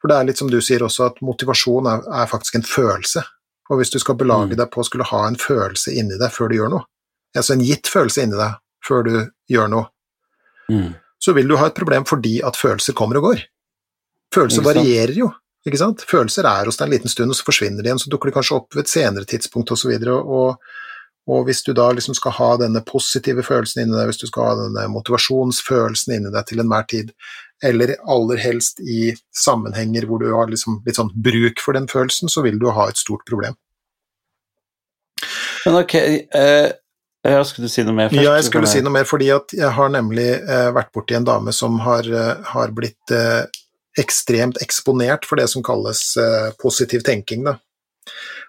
for det er litt som du sier også, at motivasjon er, er faktisk en følelse. Og hvis du skal belage Mm. deg på å skulle ha en følelse inni deg før du gjør noe, altså en gitt følelse inni deg før du gjør noe, Mm. så vil du ha et problem fordi at følelser kommer og går. Følelser varierer jo, ikke sant? Følelser er hos deg en liten stund, og så forsvinner de igjen, så dukker de kanskje opp ved et senere tidspunkt osv. Og, og, og hvis du da liksom skal ha denne positive følelsen inni deg, hvis du skal ha denne motivasjonsfølelsen inni deg til enhver tid, eller aller helst i sammenhenger hvor du har liksom litt sånn bruk for den følelsen, så vil du ha et stort problem. Men ok eh, Ja, skulle du si noe mer først? Ja, jeg skulle si noe mer, fordi at jeg har nemlig eh, vært borti en dame som har, eh, har blitt eh, ekstremt eksponert for det som kalles eh, positiv tenking. Da.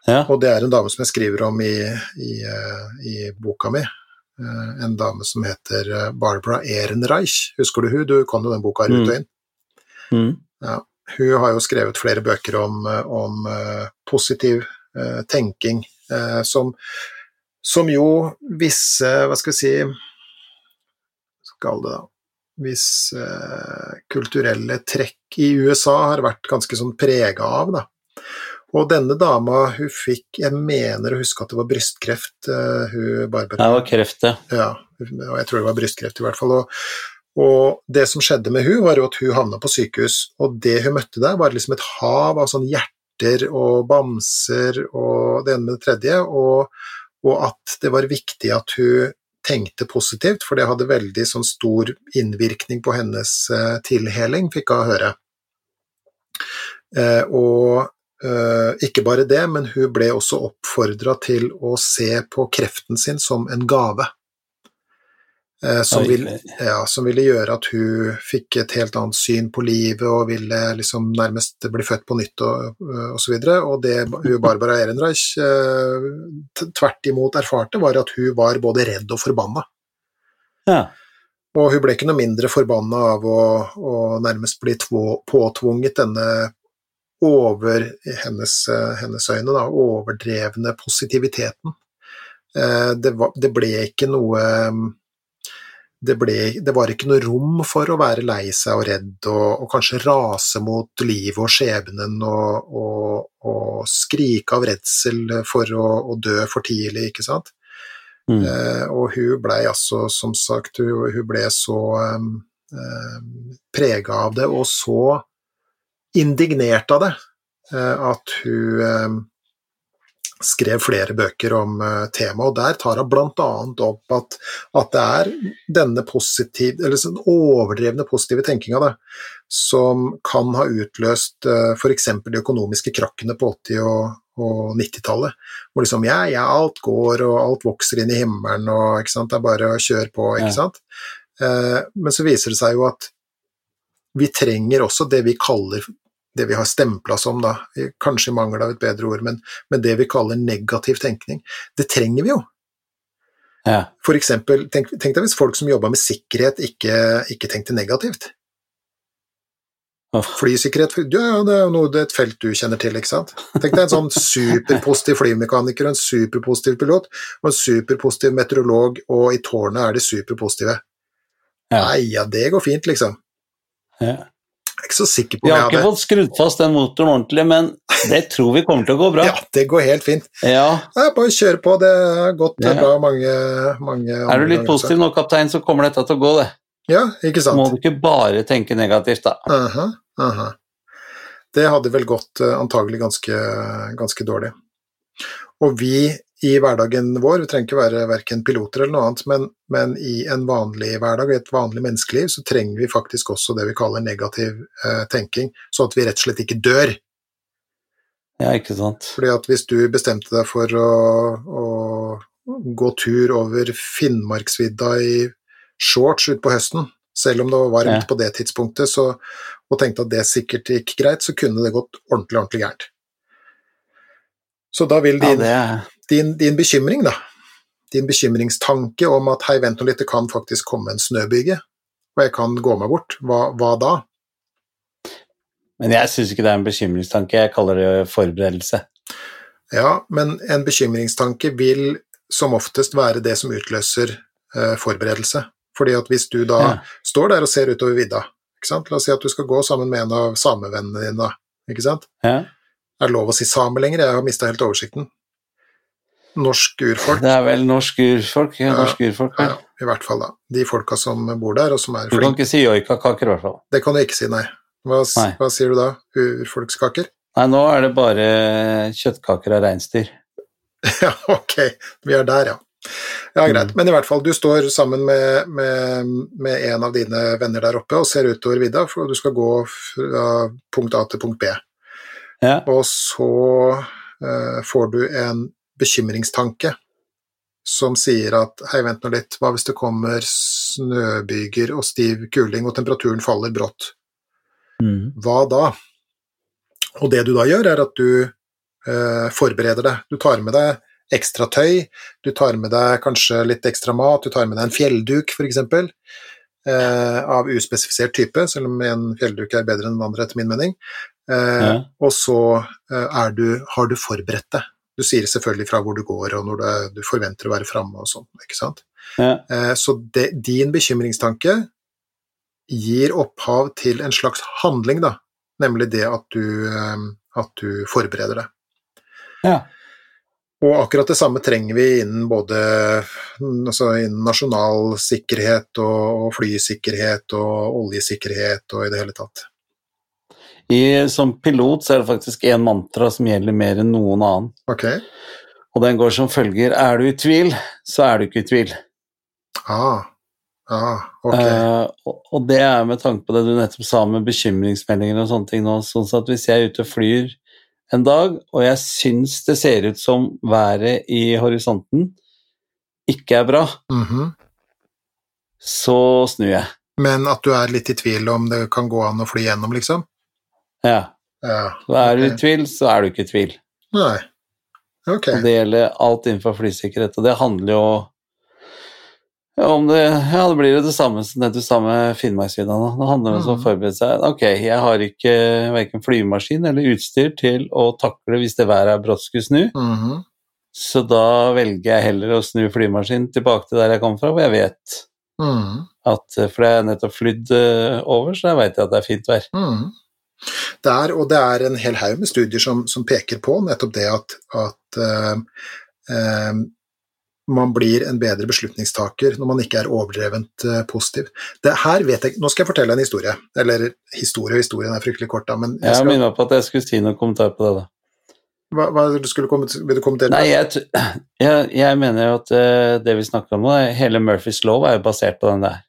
Ja. Og det er en dame som jeg skriver om i, i, eh, i boka mi. Eh, en dame som heter eh, Barbara Ehrenreich. Husker du hun? Du kan jo den boka her ut og inn. Mm. Hun har jo skrevet flere bøker om, om positiv tenking, som, som jo visse, hva skal vi si Skal det da Visse eh, kulturelle trekk i USA har vært ganske sånn prega av, da. Og denne dama, hun fikk Jeg mener å huske at det var brystkreft, eh, hun Barbara. Det var kreft, ja. Ja, og jeg tror det var brystkreft i hvert fall. Og, og det som skjedde med hun var jo at hun havna på sykehus, og det hun møtte der, var liksom et hav av sånn hjerter og bamser og det ene med det tredje, og, og at det var viktig at hun tenkte positivt, for det hadde veldig sånn stor innvirkning på hennes eh, tilheling, fikk hun høre. Eh, og ikke bare det, men hun ble også oppfordra til å se på kreften sin som en gave. Eh, som, ville, ja, som ville gjøre at hun fikk et helt annet syn på livet og ville liksom nærmest bli født på nytt og, og så videre. Og det hun Barbara Ehrenreich eh, tvert imot erfarte, var at hun var både redd og forbanna. ja. Og hun ble ikke noe mindre forbanna av å, å nærmest bli tvo, påtvunget denne over hennes, eh, hennes øyne, da, overdrevne positiviteten. Eh, Det, var, det ble ikke noe det, ble, det var ikke noe rom for å være lei seg og redd og, og kanskje rase mot livet og skjebnen og, og, og skrike av redsel for å, å, dø for tidlig, ikke sant. Mm. Eh, og hun blei altså, som sagt, hun, hun ble så um, prega av det, og så indignert av det, uh, at hun um, skrev flere bøker om uh, temaet, og der tar hun bl.a. opp at, at, det er denne positiv, eller sånn overdrevne positive tenkinga som kan ha utløst f.eks. de økonomiske krakkene på 80- og, og 90-tallet. Hvor liksom ja, ja, alt går, og alt vokser inn i himmelen, og det er bare å kjøre på, ikke ja. sant. Men så viser det seg jo at vi trenger også det vi kaller det vi har stempla som, da, kanskje i mangel av et bedre ord, men, men, det vi kaller negativ tenkning. Det trenger vi jo. Ja. For eksempel, tenk, tenk, deg hvis folk som jobba med sikkerhet, ikke, ikke tenkte negativt. Flysikkerhet ja, det er jo noe, det er et felt du kjenner til, ikke sant. Tenk deg en sånn superpositiv flymekaniker, en superpositiv pilot og en superpositiv meteorolog, og i tårnet er de superpositive. Ja. Nei, ja, det går fint, liksom. Ja. Jeg er ikke så sikker på Vi har ikke fått skrudd fast den motoren ordentlig, men det tror vi kommer til å gå bra. ja, det går helt fint. Ja. ja bare kjøre på, det har gått ja. bra mange, mange Er du litt positiv nå, kaptein, så kommer dette til å gå, det. Ja, ikke sant. Må du ikke bare tenke negativt, da. Uh -huh, uh -huh. Det hadde vel gått uh, antagelig ganske, ganske dårlig. Og vi i hverdagen vår, vi trenger ikke være verken piloter eller noe annet, men, men, i en vanlig hverdag, i et vanlig menneskeliv, så trenger vi faktisk også det vi kaller negativ eh, tenking, sånn at vi rett og slett ikke dør. Ja, ikke sant. Fordi at hvis du bestemte deg for å, å gå tur over Finnmarksvidda i shorts utpå høsten, selv om det var varmt ja. på det tidspunktet, så, og tenkte at det sikkert gikk greit, så kunne det gått ordentlig, ordentlig gærent. Så da vil din, ja, din, din, bekymring, da, din bekymringstanke om at hei, vent nå litt, det kan faktisk komme en snøbyge, og jeg kan gå meg bort, hva, hva da? Men jeg syns ikke det er en bekymringstanke, jeg kaller det forberedelse. Ja, men en bekymringstanke vil som oftest være det som utløser eh, forberedelse. Fordi at hvis du da ja. står der og ser utover vidda, la oss si at du skal gå sammen med en av samevennene dine, ikke sant? Ja. Er det lov å si same lenger? Jeg har mista helt oversikten norsk urfolk. Det er vel norsk urfolk? Ja, norsk urfolk ja, I hvert fall, da. De folka som bor der, og som er flinke. Du kan ikke si joikakaker, i hvert fall. Det kan du ikke si, nei. Hva, nei. hva sier du da? Urfolkskaker? Nei, nå er det bare kjøttkaker av reinsdyr. ja, ok. Vi er der, ja. Ja, greit. Mm. Men i hvert fall, du står sammen med, med, med, en av dine venner der oppe og ser utover vidda, for du skal gå fra punkt A til punkt B. Ja. Og så uh, får du en bekymringstanke som sier at hei, vent nå litt, hva hvis det kommer snøbyger og stiv kuling og temperaturen faller brått? Mm. Hva da? Og det du da gjør, er at du eh, forbereder deg. Du tar med deg ekstra tøy, du tar med deg kanskje litt ekstra mat, du tar med deg en fjellduk f.eks. Eh, av uspesifisert type, selv om en fjellduk er bedre enn den andre, etter min mening. Eh, ja. Og så eh, du, har du forberedt deg. Du sier selvfølgelig fra hvor du går, og når du, du forventer å være framme og sånn, ikke sant. Ja. Eh, så det, din bekymringstanke gir opphav til en slags handling, da, nemlig det at du, eh, at du forbereder deg. Ja. Og akkurat det samme trenger vi innen både altså innen nasjonal sikkerhet og, og flysikkerhet og oljesikkerhet og i det hele tatt. I, som pilot så er det faktisk én mantra som gjelder mer enn noen annen. Okay. Og den går som følger Er du i tvil, så er du ikke i tvil. Ah. Ah, okay. uh, og, det er med tanke på det du nettopp sa med bekymringsmeldinger og sånne ting nå. Sånn at hvis jeg er ute og flyr en dag, og jeg syns det ser ut som været i horisonten ikke er bra, mm -hmm. så snur jeg. Men at du er litt i tvil om det kan gå an å fly gjennom, liksom? Ja. ja. Er du i tvil, så er du ikke i tvil. Nei. Ok. Og det gjelder alt innenfor flysikkerhet, og det handler jo ja, om det, ja, det blir jo det samme som det du sa med Finnmarksvidda nå. Det handler om å mm. forberede seg. Ok, jeg har ikke verken flymaskin eller utstyr til å takle hvis det været er brått skulle snu. Mm -hmm. Så da velger jeg heller å snu flymaskinen tilbake til der jeg kom fra, hvor jeg vet Mm. At, eh, for jeg har nettopp flydd eh, over, så jeg veit at det er fint vær. Mm. Det er, og det er en hel haug med studier som, som peker på nettopp det at, at uh, uh, man blir en bedre beslutningstaker når man ikke er overdrevent uh, positiv. Det her vet jeg, Nå skal jeg fortelle en historie. Eller historie og historien er fryktelig kort, da, men jeg Jeg skal, minner på at jeg skulle si noen kommentar på det. da. hva, hva du skulle vil du kommentere? Nei, jeg, jeg, jeg mener jo at det vi snakker om nå, hele Murphys lov er jo basert på den der.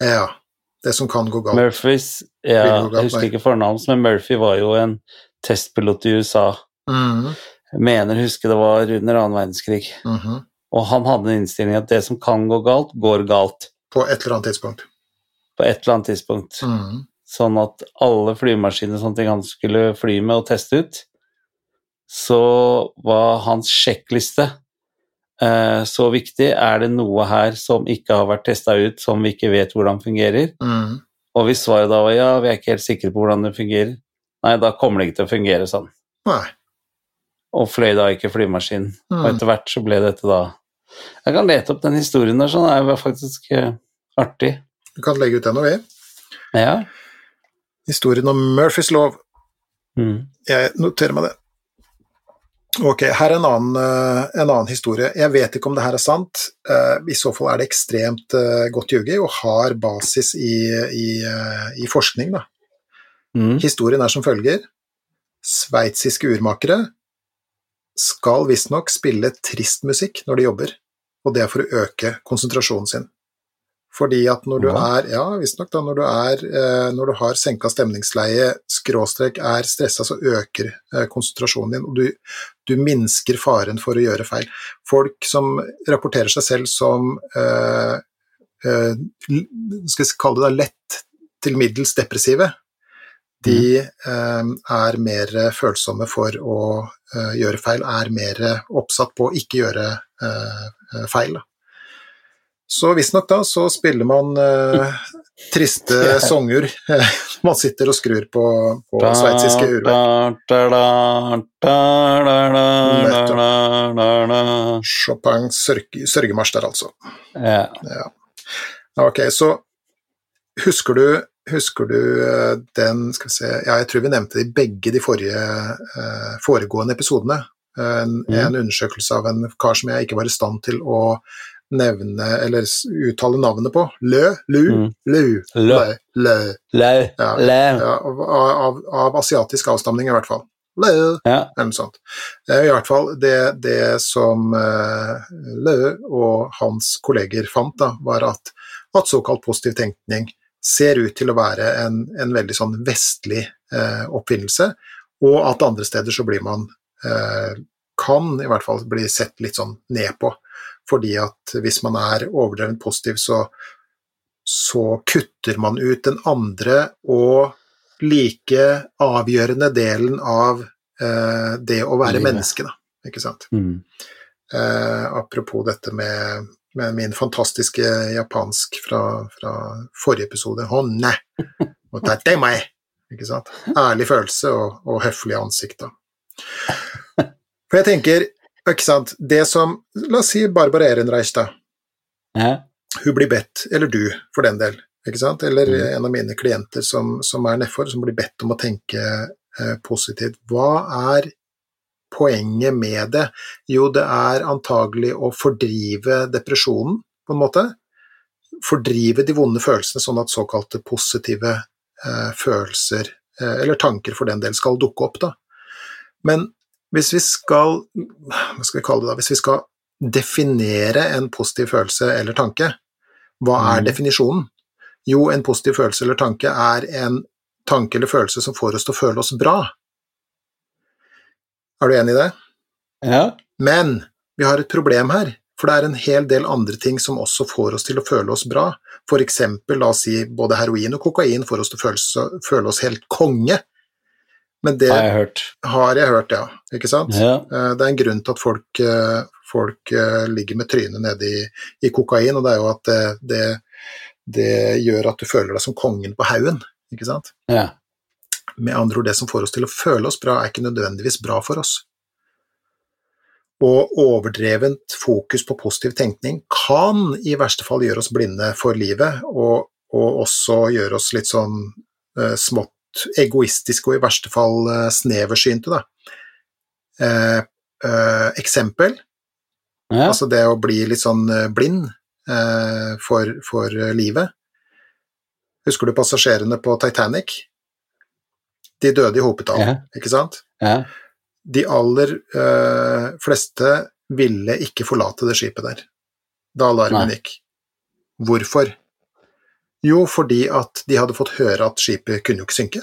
Ja. Det som kan gå galt. Murphys ja, galt, Jeg husker ikke fornavnet, men Murphy var jo en testpilot i USA. Mm. Jeg mener huske det var under annen verdenskrig. mhm. Og han hadde en innstilling at det som kan gå galt, går galt På et eller annet tidspunkt. på et eller annet tidspunkt. Mm. Sånn at alle flymaskiner og sånne ting han skulle fly med og teste ut, så var hans sjekkliste så viktig. Er det noe her som ikke har vært testa ut, som vi ikke vet hvordan fungerer? Mm. Og hvis svaret da var ja, vi er ikke helt sikre på hvordan det fungerer, nei, da kommer det ikke til å fungere sånn. Nei. Og fløy da ikke flymaskin. Og Mhm. etter hvert så ble dette da Jeg kan lete opp den historien der, sånn, det er faktisk eh, artig. Du kan legge ut den og vi. Ja. Historien om Murphys lov. Mm. Jeg noterer meg det. Ok, her er en annen, eh, en annen historie. Jeg vet ikke om det her er sant. Eh, I så fall er det ekstremt eh, godt ljuget og har basis i, i, i forskning. Da. Mm. Historien er som følger. Sveitsiske urmakere skal visstnok spille trist musikk når de jobber, og det er for å øke konsentrasjonen sin. Fordi at når du er Ja, visstnok, da. Når du, er, eh, når du har senka stemningsleie, skråstrek er stressa, så øker eh, konsentrasjonen din, og du, du minsker faren for å gjøre feil. Folk som rapporterer seg selv som eh, eh, skal vi kalle det da, lett til middels depressive, de eh, er mer følsomme for å eh, gjøre feil, er mer oppsatt på å ikke gjøre eh, feil. Da. Så visstnok da så spiller man eh, triste yeah. sanger man sitter og skrur på, på sveitsiske urverk. Chopin sørg, sørgemarsj der, altså. Yeah. Ja. Ok, så husker du, husker du eh, den Skal vi se ja, Jeg tror vi nevnte det i begge de forrige, eh, foregående episodene. En, mm. en, undersøkelse av en kar som jeg ikke var i stand til å nevne eller uttale navnet på. Lø? Lu? Mm. Lu? Lø. Lø. Lø. Ja. Ja, av, av, av asiatisk avstamning, i hvert fall. Lø. Ja. Eller noe sånt. Eh, I hvert fall, det, det som uh, Lø og hans kolleger fant, da, var at, at såkalt positiv tenkning ser ut til å være en, en veldig sånn vestlig uh, oppfinnelse, og at andre steder så blir man uh, kan i hvert fall bli sett litt sånn ned på. Fordi at hvis man er overdrevent positiv, så, så kutter man ut den andre og like avgjørende delen av eh, det å være menneske, da. Ikke sant? Mm. Eh, apropos dette med, med min fantastiske japansk fra, fra forrige episode. Honne! Og dette er meg! Ikke sant? Ærlig følelse og, og høflig ansikt, da. For jeg tenker, ikke sant, det som La oss si Barbara Ehrenreich, da. Ja. Hun blir bedt, eller du for den del, ikke sant? eller Mm. en av mine klienter som, som er nedfor, som blir bedt om å tenke eh, positivt. Hva er poenget med det? Jo, det er antagelig å fordrive depresjonen, på en måte. Fordrive de vonde følelsene, sånn at såkalte positive eh, følelser, eh, eller tanker for den del, skal dukke opp. Da. Men hvis vi skal Hva skal vi kalle det da? Hvis vi skal definere en positiv følelse eller tanke, hva er Mhm. definisjonen? Jo, en positiv følelse eller tanke er en tanke eller følelse som får oss til å føle oss bra. Er du enig i det? ja. Men vi har et problem her, for det er en hel del andre ting som også får oss til å føle oss bra. For eksempel, la oss si, både heroin og kokain får oss til å føle, føle oss helt konge. Men det Har jeg hørt. har jeg hørt, ja. Ikke sant? Ja. Eh, Det er en grunn til at folk, eh, folk eh, ligger med trynet nede i, i kokain, og det er jo at det, det, det gjør at du føler deg som kongen på haugen, ikke sant? ja. Med andre ord, det som får oss til å føle oss bra, er ikke nødvendigvis bra for oss. Og overdrevent fokus på positiv tenkning kan i verste fall gjøre oss blinde for livet, og, og også gjøre oss litt sånn smått egoistiske og i verste fall eh, sneversynte. Eh, eh, eksempel, Ja. altså det å bli litt sånn eh, blind eh, for, for eh, livet. Husker du passasjerene på Titanic? De døde i hopetall, Ja. ikke sant? ja. de aller fleste ville ikke forlate det skipet der da alarmen Nei. gikk. Hvorfor? Jo, fordi at de hadde fått høre at skipet kunne jo ikke synke.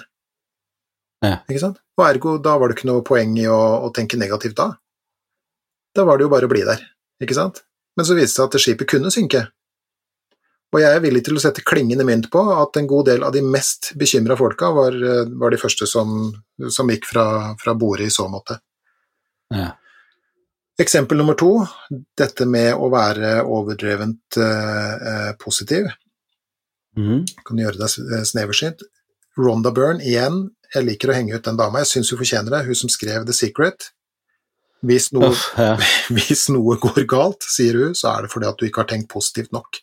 Ja. Ikke sant? Og ergo, da var det ikke noe poeng i å, å tenke negativt da. Da var det jo bare å bli der, ikke sant? Men så viste det seg at skipet kunne synke. Og jeg er villig til å sette klingende mynt på at en god del av de mest bekymra folka var, eh, var de første som, som gikk fra, fra bordet i så måte. ja. Eksempel nummer to, dette med å være overdrevent eh, eh, positiv. Mhm. Kan gjøre deg eh, sneversynt. Ronda Byrne, igjen, jeg liker å henge ut den dama. Jeg syns hun fortjener det, hun som skrev The Secret. Hvis noe, Uff, ja. hvis noe går galt, sier hun, så er det fordi at du ikke har tenkt positivt nok.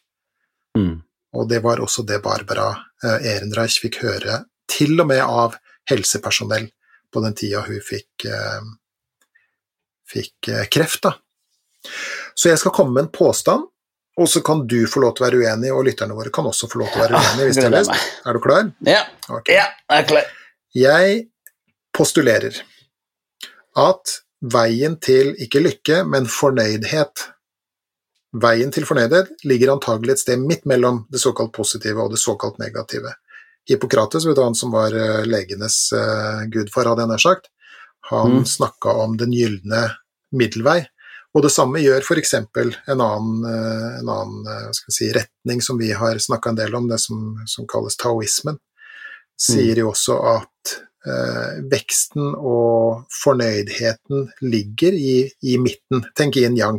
Mm. Og det var også det Barbara eh, Ehrenreich fikk høre, til og med av helsepersonell på den tida hun fikk, eh, fikk kreft. Da. Så jeg skal komme med en påstand, og så kan du få lov til å være uenig, og lytterne våre kan også få lov til å være uenige. hvis de har lest. Er du klar? Ja, Okay. ja, jeg er klar. Jeg postulerer at veien til ikke lykke, men fornøydhet Veien til fornøydhet ligger antagelig et sted midt mellom det såkalt positive og det såkalt negative. Hippokrates, vet du, han som var eh, legenes eh, gudfar, hadde jeg nær sagt, han Mm. snakka om den gylne middelvei. Og det samme gjør f.eks. en annen, eh, en annen eh, si, retning som vi har snakka en del om, det som, som kalles taoismen, sier jo også at eh, veksten og fornøydheten ligger i, i midten. Tenk yin-yang,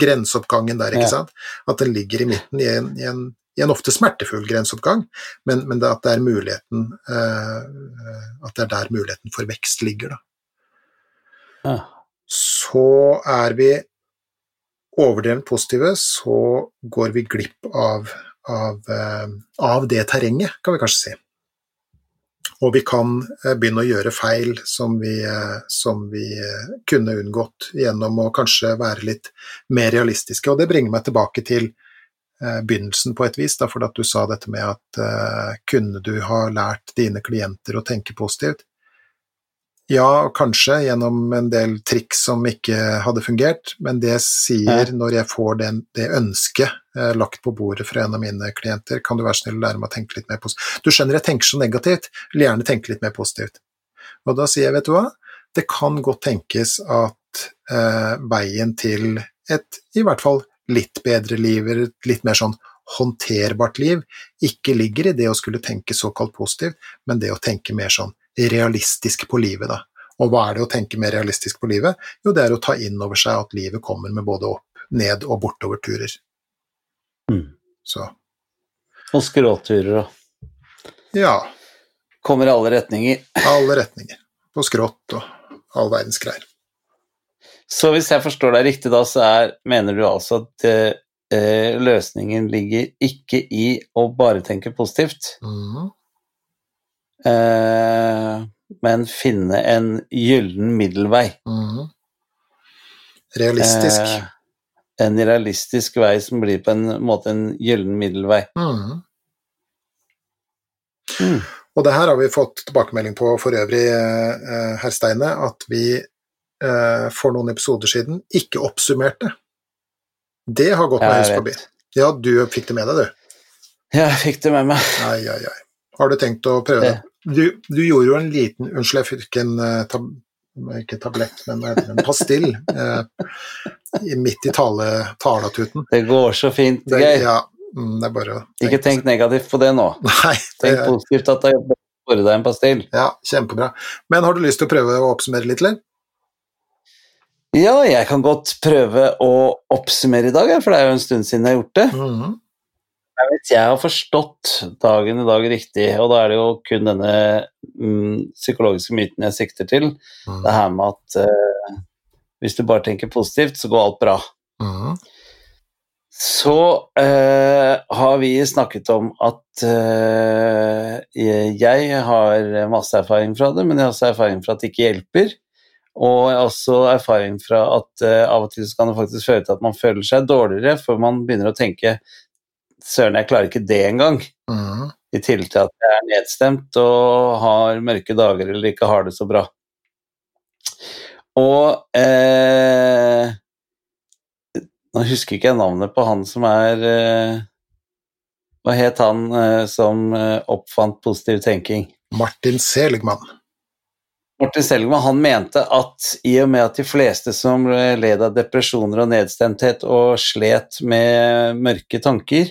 grenseoppgangen der, ikke Ja. sant? At den ligger i midten i en, i en, i en ofte smertefull grenseoppgang, men, men det at det er muligheten eh, At det er der muligheten for vekst ligger, da. Ja. Så er vi overdrevent positive, så går vi glipp av, av, eh, av det terrenget, kan vi kanskje si. Og vi kan eh, begynne å gjøre feil som vi, eh, som vi kunne unngått gjennom å kanskje være litt mer realistiske. Og det bringer meg tilbake til begynnelsen på et vis, for at du sa dette med at kunne du ha lært dine klienter å tenke positivt? Ja, kanskje gjennom en del triks som ikke hadde fungert, men det sier når jeg får den, det ønsket eh, lagt på bordet fra en av mine klienter, kan du være snill å lære meg å tenke litt mer positivt. Du skjønner, jeg tenker så negativt, vil gjerne tenke litt mer positivt. Og da sier jeg, vet du hva, det kan godt tenkes at eh, veien til et i hvert fall litt bedre liv, eller et litt mer sånn håndterbart liv, ikke ligger i det å skulle tenke såkalt positivt, men det å tenke mer sånn realistisk på livet, da. Og hva er det å tenke mer realistisk på livet? Jo, det er å ta inn over seg at livet kommer med både opp, ned og bortoverturer. Mm. Så Og skråturer og ja, kommer i alle retninger. alle retninger. På skrått og all verdens greier. Så hvis jeg forstår deg riktig da, så er, mener du altså at eh, løsningen ligger ikke i å bare tenke positivt, Mhm. Eh, men finne en gyllen middelvei. Mhm. Realistisk. Eh, en realistisk vei som blir på en måte en gyllen middelvei. Mhm. Mm. Og det her har vi fått tilbakemelding på for øvrig, eh, herr Steine, at vi eh, for noen episoder siden ikke oppsummerte. Det har gått meg Ja, hus forbi. Ja, du fikk det med deg, du. Ja, jeg fikk det med meg. Ai, ai, ai. Har du tenkt å prøve det? Du, du gjorde jo en liten Unnskyld, jeg fikk en eh, tab ikke tablett, men det, en pastill eh, midt i tale, talatuten. Det går så fint, Det, Geir. ja, mm, det er bare Ikke tenk negativt på det nå. Nei, det Tenk positivt at jeg får deg en pastill. ja, kjempebra. Men har du lyst til å prøve å oppsummere litt, eller? Ja, jeg kan godt prøve å oppsummere i dag, for det er jo en stund siden jeg har gjort det. Mhm. Men Hvis jeg har forstått dagen i dag riktig, og da er det jo kun denne mm, psykologiske myten jeg sikter til, mm. det her med at eh, Hvis du bare tenker positivt, så går alt bra. Mm. Så eh, har vi snakket om at eh, jeg har masse erfaring fra det, men jeg har også erfaring fra at det ikke hjelper. Og jeg har også erfaring fra at eh, av og til så kan det faktisk føre til at man føler seg dårligere, for man begynner å tenke Søren, jeg klarer ikke det engang. Mm. I tillegg til at jeg er nedstemt og har mørke dager eller ikke har det så bra. Og eh, Nå husker ikke jeg navnet på han som er eh, Hva het han eh, som eh, oppfant positiv tenking? Martin Seligman. Martin Selgman han mente at i og med at de fleste som led av depresjoner og nedstemthet og slet med mørke tanker,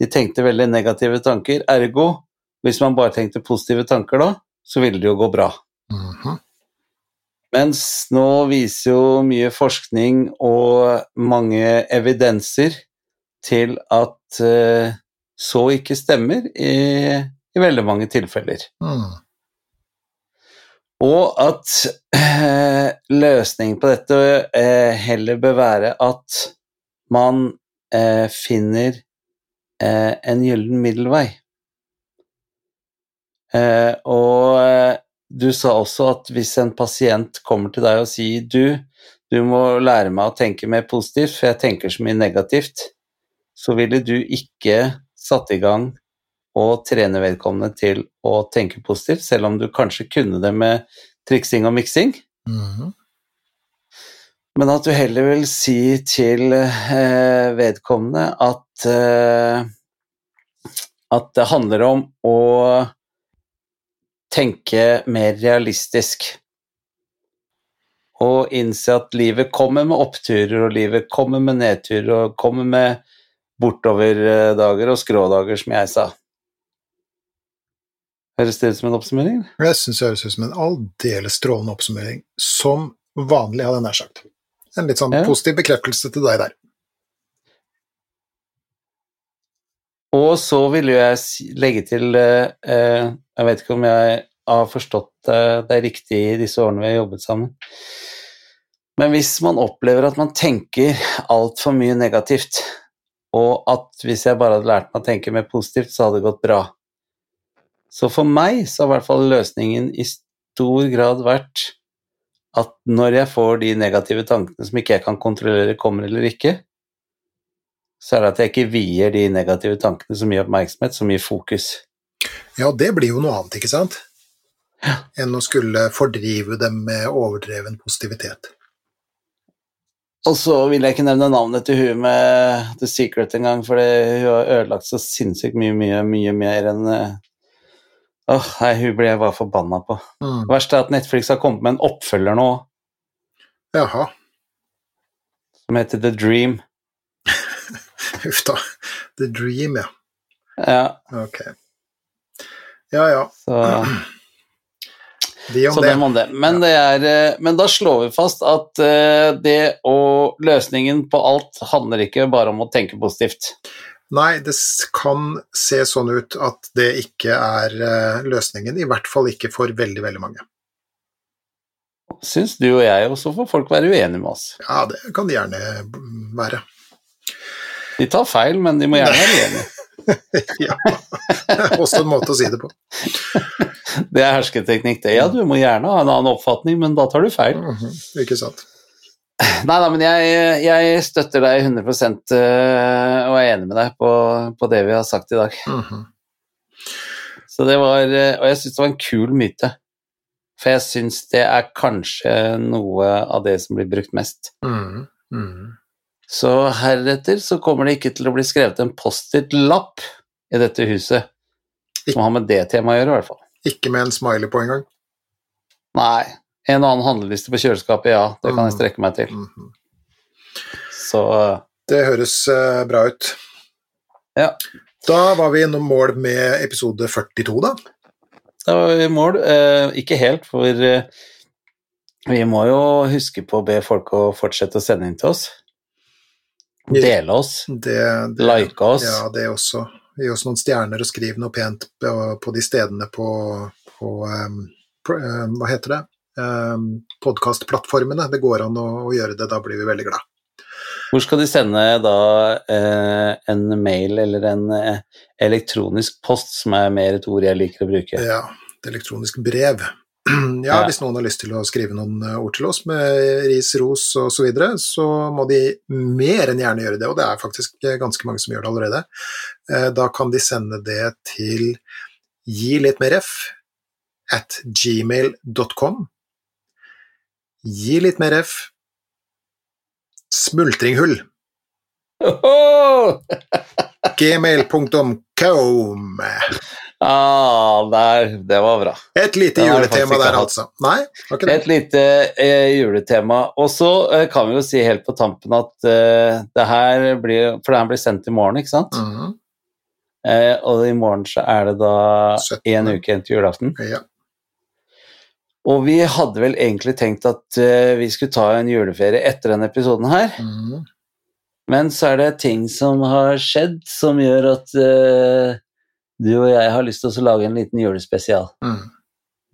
de tenkte veldig negative tanker, ergo hvis man bare tenkte positive tanker da, så ville det jo gå bra. Mhm. Mens nå viser jo mye forskning og mange evidenser til at eh, så ikke stemmer i, i veldig mange tilfeller. Mhm. Og at eh, løsningen på dette eh, heller bør være at man eh, finner eh, en gyllen middelvei. Eh, og eh, du sa også at hvis en pasient kommer til deg og sier du, du må lære meg å tenke mer positivt, for jeg tenker så mye negativt, så ville du ikke satt i gang og trene vedkommende til å tenke positivt, selv om du kanskje kunne det med triksing og miksing, Mhm. men at du heller vil si til eh, vedkommende at eh, at det handler om å tenke mer realistisk. Og innse at livet kommer med oppturer, og livet kommer med nedturer, og kommer med bortoverdager og skrådager, som jeg sa. Høres det ut som en oppsummering? Jeg syns det høres ut som en aldeles strålende oppsummering. Som vanlig, hadde jeg nær sagt. En litt sånn Ja. positiv bekreftelse til deg der. Og så vil jo jeg legge til eh, eh, Jeg vet ikke om jeg har forstått eh, det riktig i disse årene vi har jobbet sammen. Men hvis man opplever at man tenker altfor mye negativt, og at hvis jeg bare hadde lært meg å tenke mer positivt, så hadde det gått bra. Så for meg så har i hvert fall løsningen i stor grad vært at når jeg får de negative tankene som ikke jeg kan kontrollere kommer eller ikke, så er det at jeg ikke vier de negative tankene så mye oppmerksomhet, så mye fokus. Ja, det blir jo noe annet, ikke sant? Ja. Enn å skulle fordrive dem med overdreven positivitet. Og så vil jeg ikke nevne navnet til hun med The Secret engang, for hun har ødelagt så sinnssykt mye, mye, mye mer enn Åh, nei, hun ble jeg bare forbanna på. Mm. Det verste er at Netflix har kommet med en oppfølger nå Jaha, som heter The Dream. huff da. The Dream, ja. Ja, Ok. Ja ja, så, de om så det. må det. Men, det er, eh, men da slår vi fast at eh, det og løsningen på alt handler ikke bare om å tenke positivt. Nei, det kan se sånn ut at det ikke er eh, løsningen, i hvert fall ikke for veldig, veldig mange. Syns du og jeg, og så får folk være uenige med oss. Ja, det kan de gjerne mm, være. De tar feil, men de må gjerne være uenige. ja, også en måte å si det på. Det er hersketeknikk, det. Ja, du må gjerne ha en annen oppfatning, men da tar du feil. Mhm, Ikke sant. Nei da, men jeg, jeg støtter deg 100 eh, og er enig med deg på, på det vi har sagt i dag. Mhm. Så det var, eh, og jeg syns det var en kul myte. For jeg syns det er kanskje noe av det som blir brukt mest. Mm -hmm. Så heretter så kommer det ikke til å bli skrevet en Post-It-lapp i dette huset som har med det temaet å gjøre, i hvert fall. Ikke med en smiley på engang. Nei. En og annen handleliste på kjøleskapet, ja, det kan jeg strekke meg til. Mhm. Så Det høres eh, bra ut. Ja. Da var vi innom mål med episode 42, da. da var vi i mål. Eh, ikke helt, for eh, vi må jo huske på å be folk å fortsette å sende inn til oss. Dele oss, Det, det, like oss. Ja, det også. Gi oss noen stjerner og skriv noe pent på, på de stedene på, på, um, Hva heter det? Eh, podkastplattformene det går an å, å, gjøre det. Da blir vi veldig glad. Hvor skal de sende da eh, en mail eller en eh, elektronisk post, som er mer et ord jeg liker å bruke? Ja, et elektronisk brev. Ja, hvis noen har lyst til å skrive noen eh, ord til oss med ris, ros osv., så, videre, så må de mer enn gjerne gjøre det, og det er faktisk ganske mange som gjør det allerede. Eh, da kan de sende det til gi litt mer f at gmail.com. Gi litt mer f smultringhull. Gmail.com. Ah, der, det var bra. Et lite juletema der, altså. Nei, var ikke det. Et lite eh, juletema. Og så eh, kan vi jo si helt på tampen at eh, det her blir For det her blir sendt i morgen, ikke sant? Mm -hmm. og i morgen så er det da én uke igjen til julaften. Ja. Og vi hadde vel egentlig tenkt at uh, vi skulle ta en juleferie etter denne episoden her. Mm. Men så er det ting som har skjedd som gjør at uh, du og jeg har lyst til å lage en liten julespesial. Mm,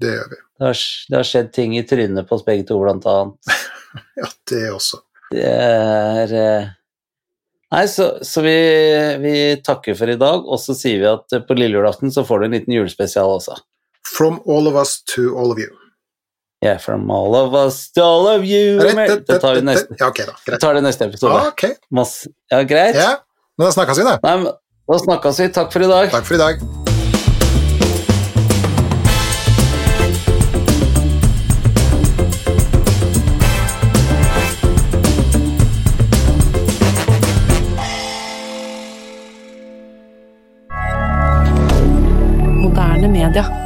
det gjør vi. Det har, det har, skjedd ting i trynet på oss begge to, blant annet. ja, det også. Det er uh, Nei, så, så vi, vi, takker for i dag, og så sier vi at på lille julaften så får du en liten julespesial også. From all of us to all of you. Yeah, from all of us to all of you. Det tar vi neste, ja, okay, da, greit. tar det neste episode. Ah, okay. Ja, greit? Ja, men da snakkes vi, da. Nei, men da snakkes vi. Takk for i dag. Takk for i dag. Media.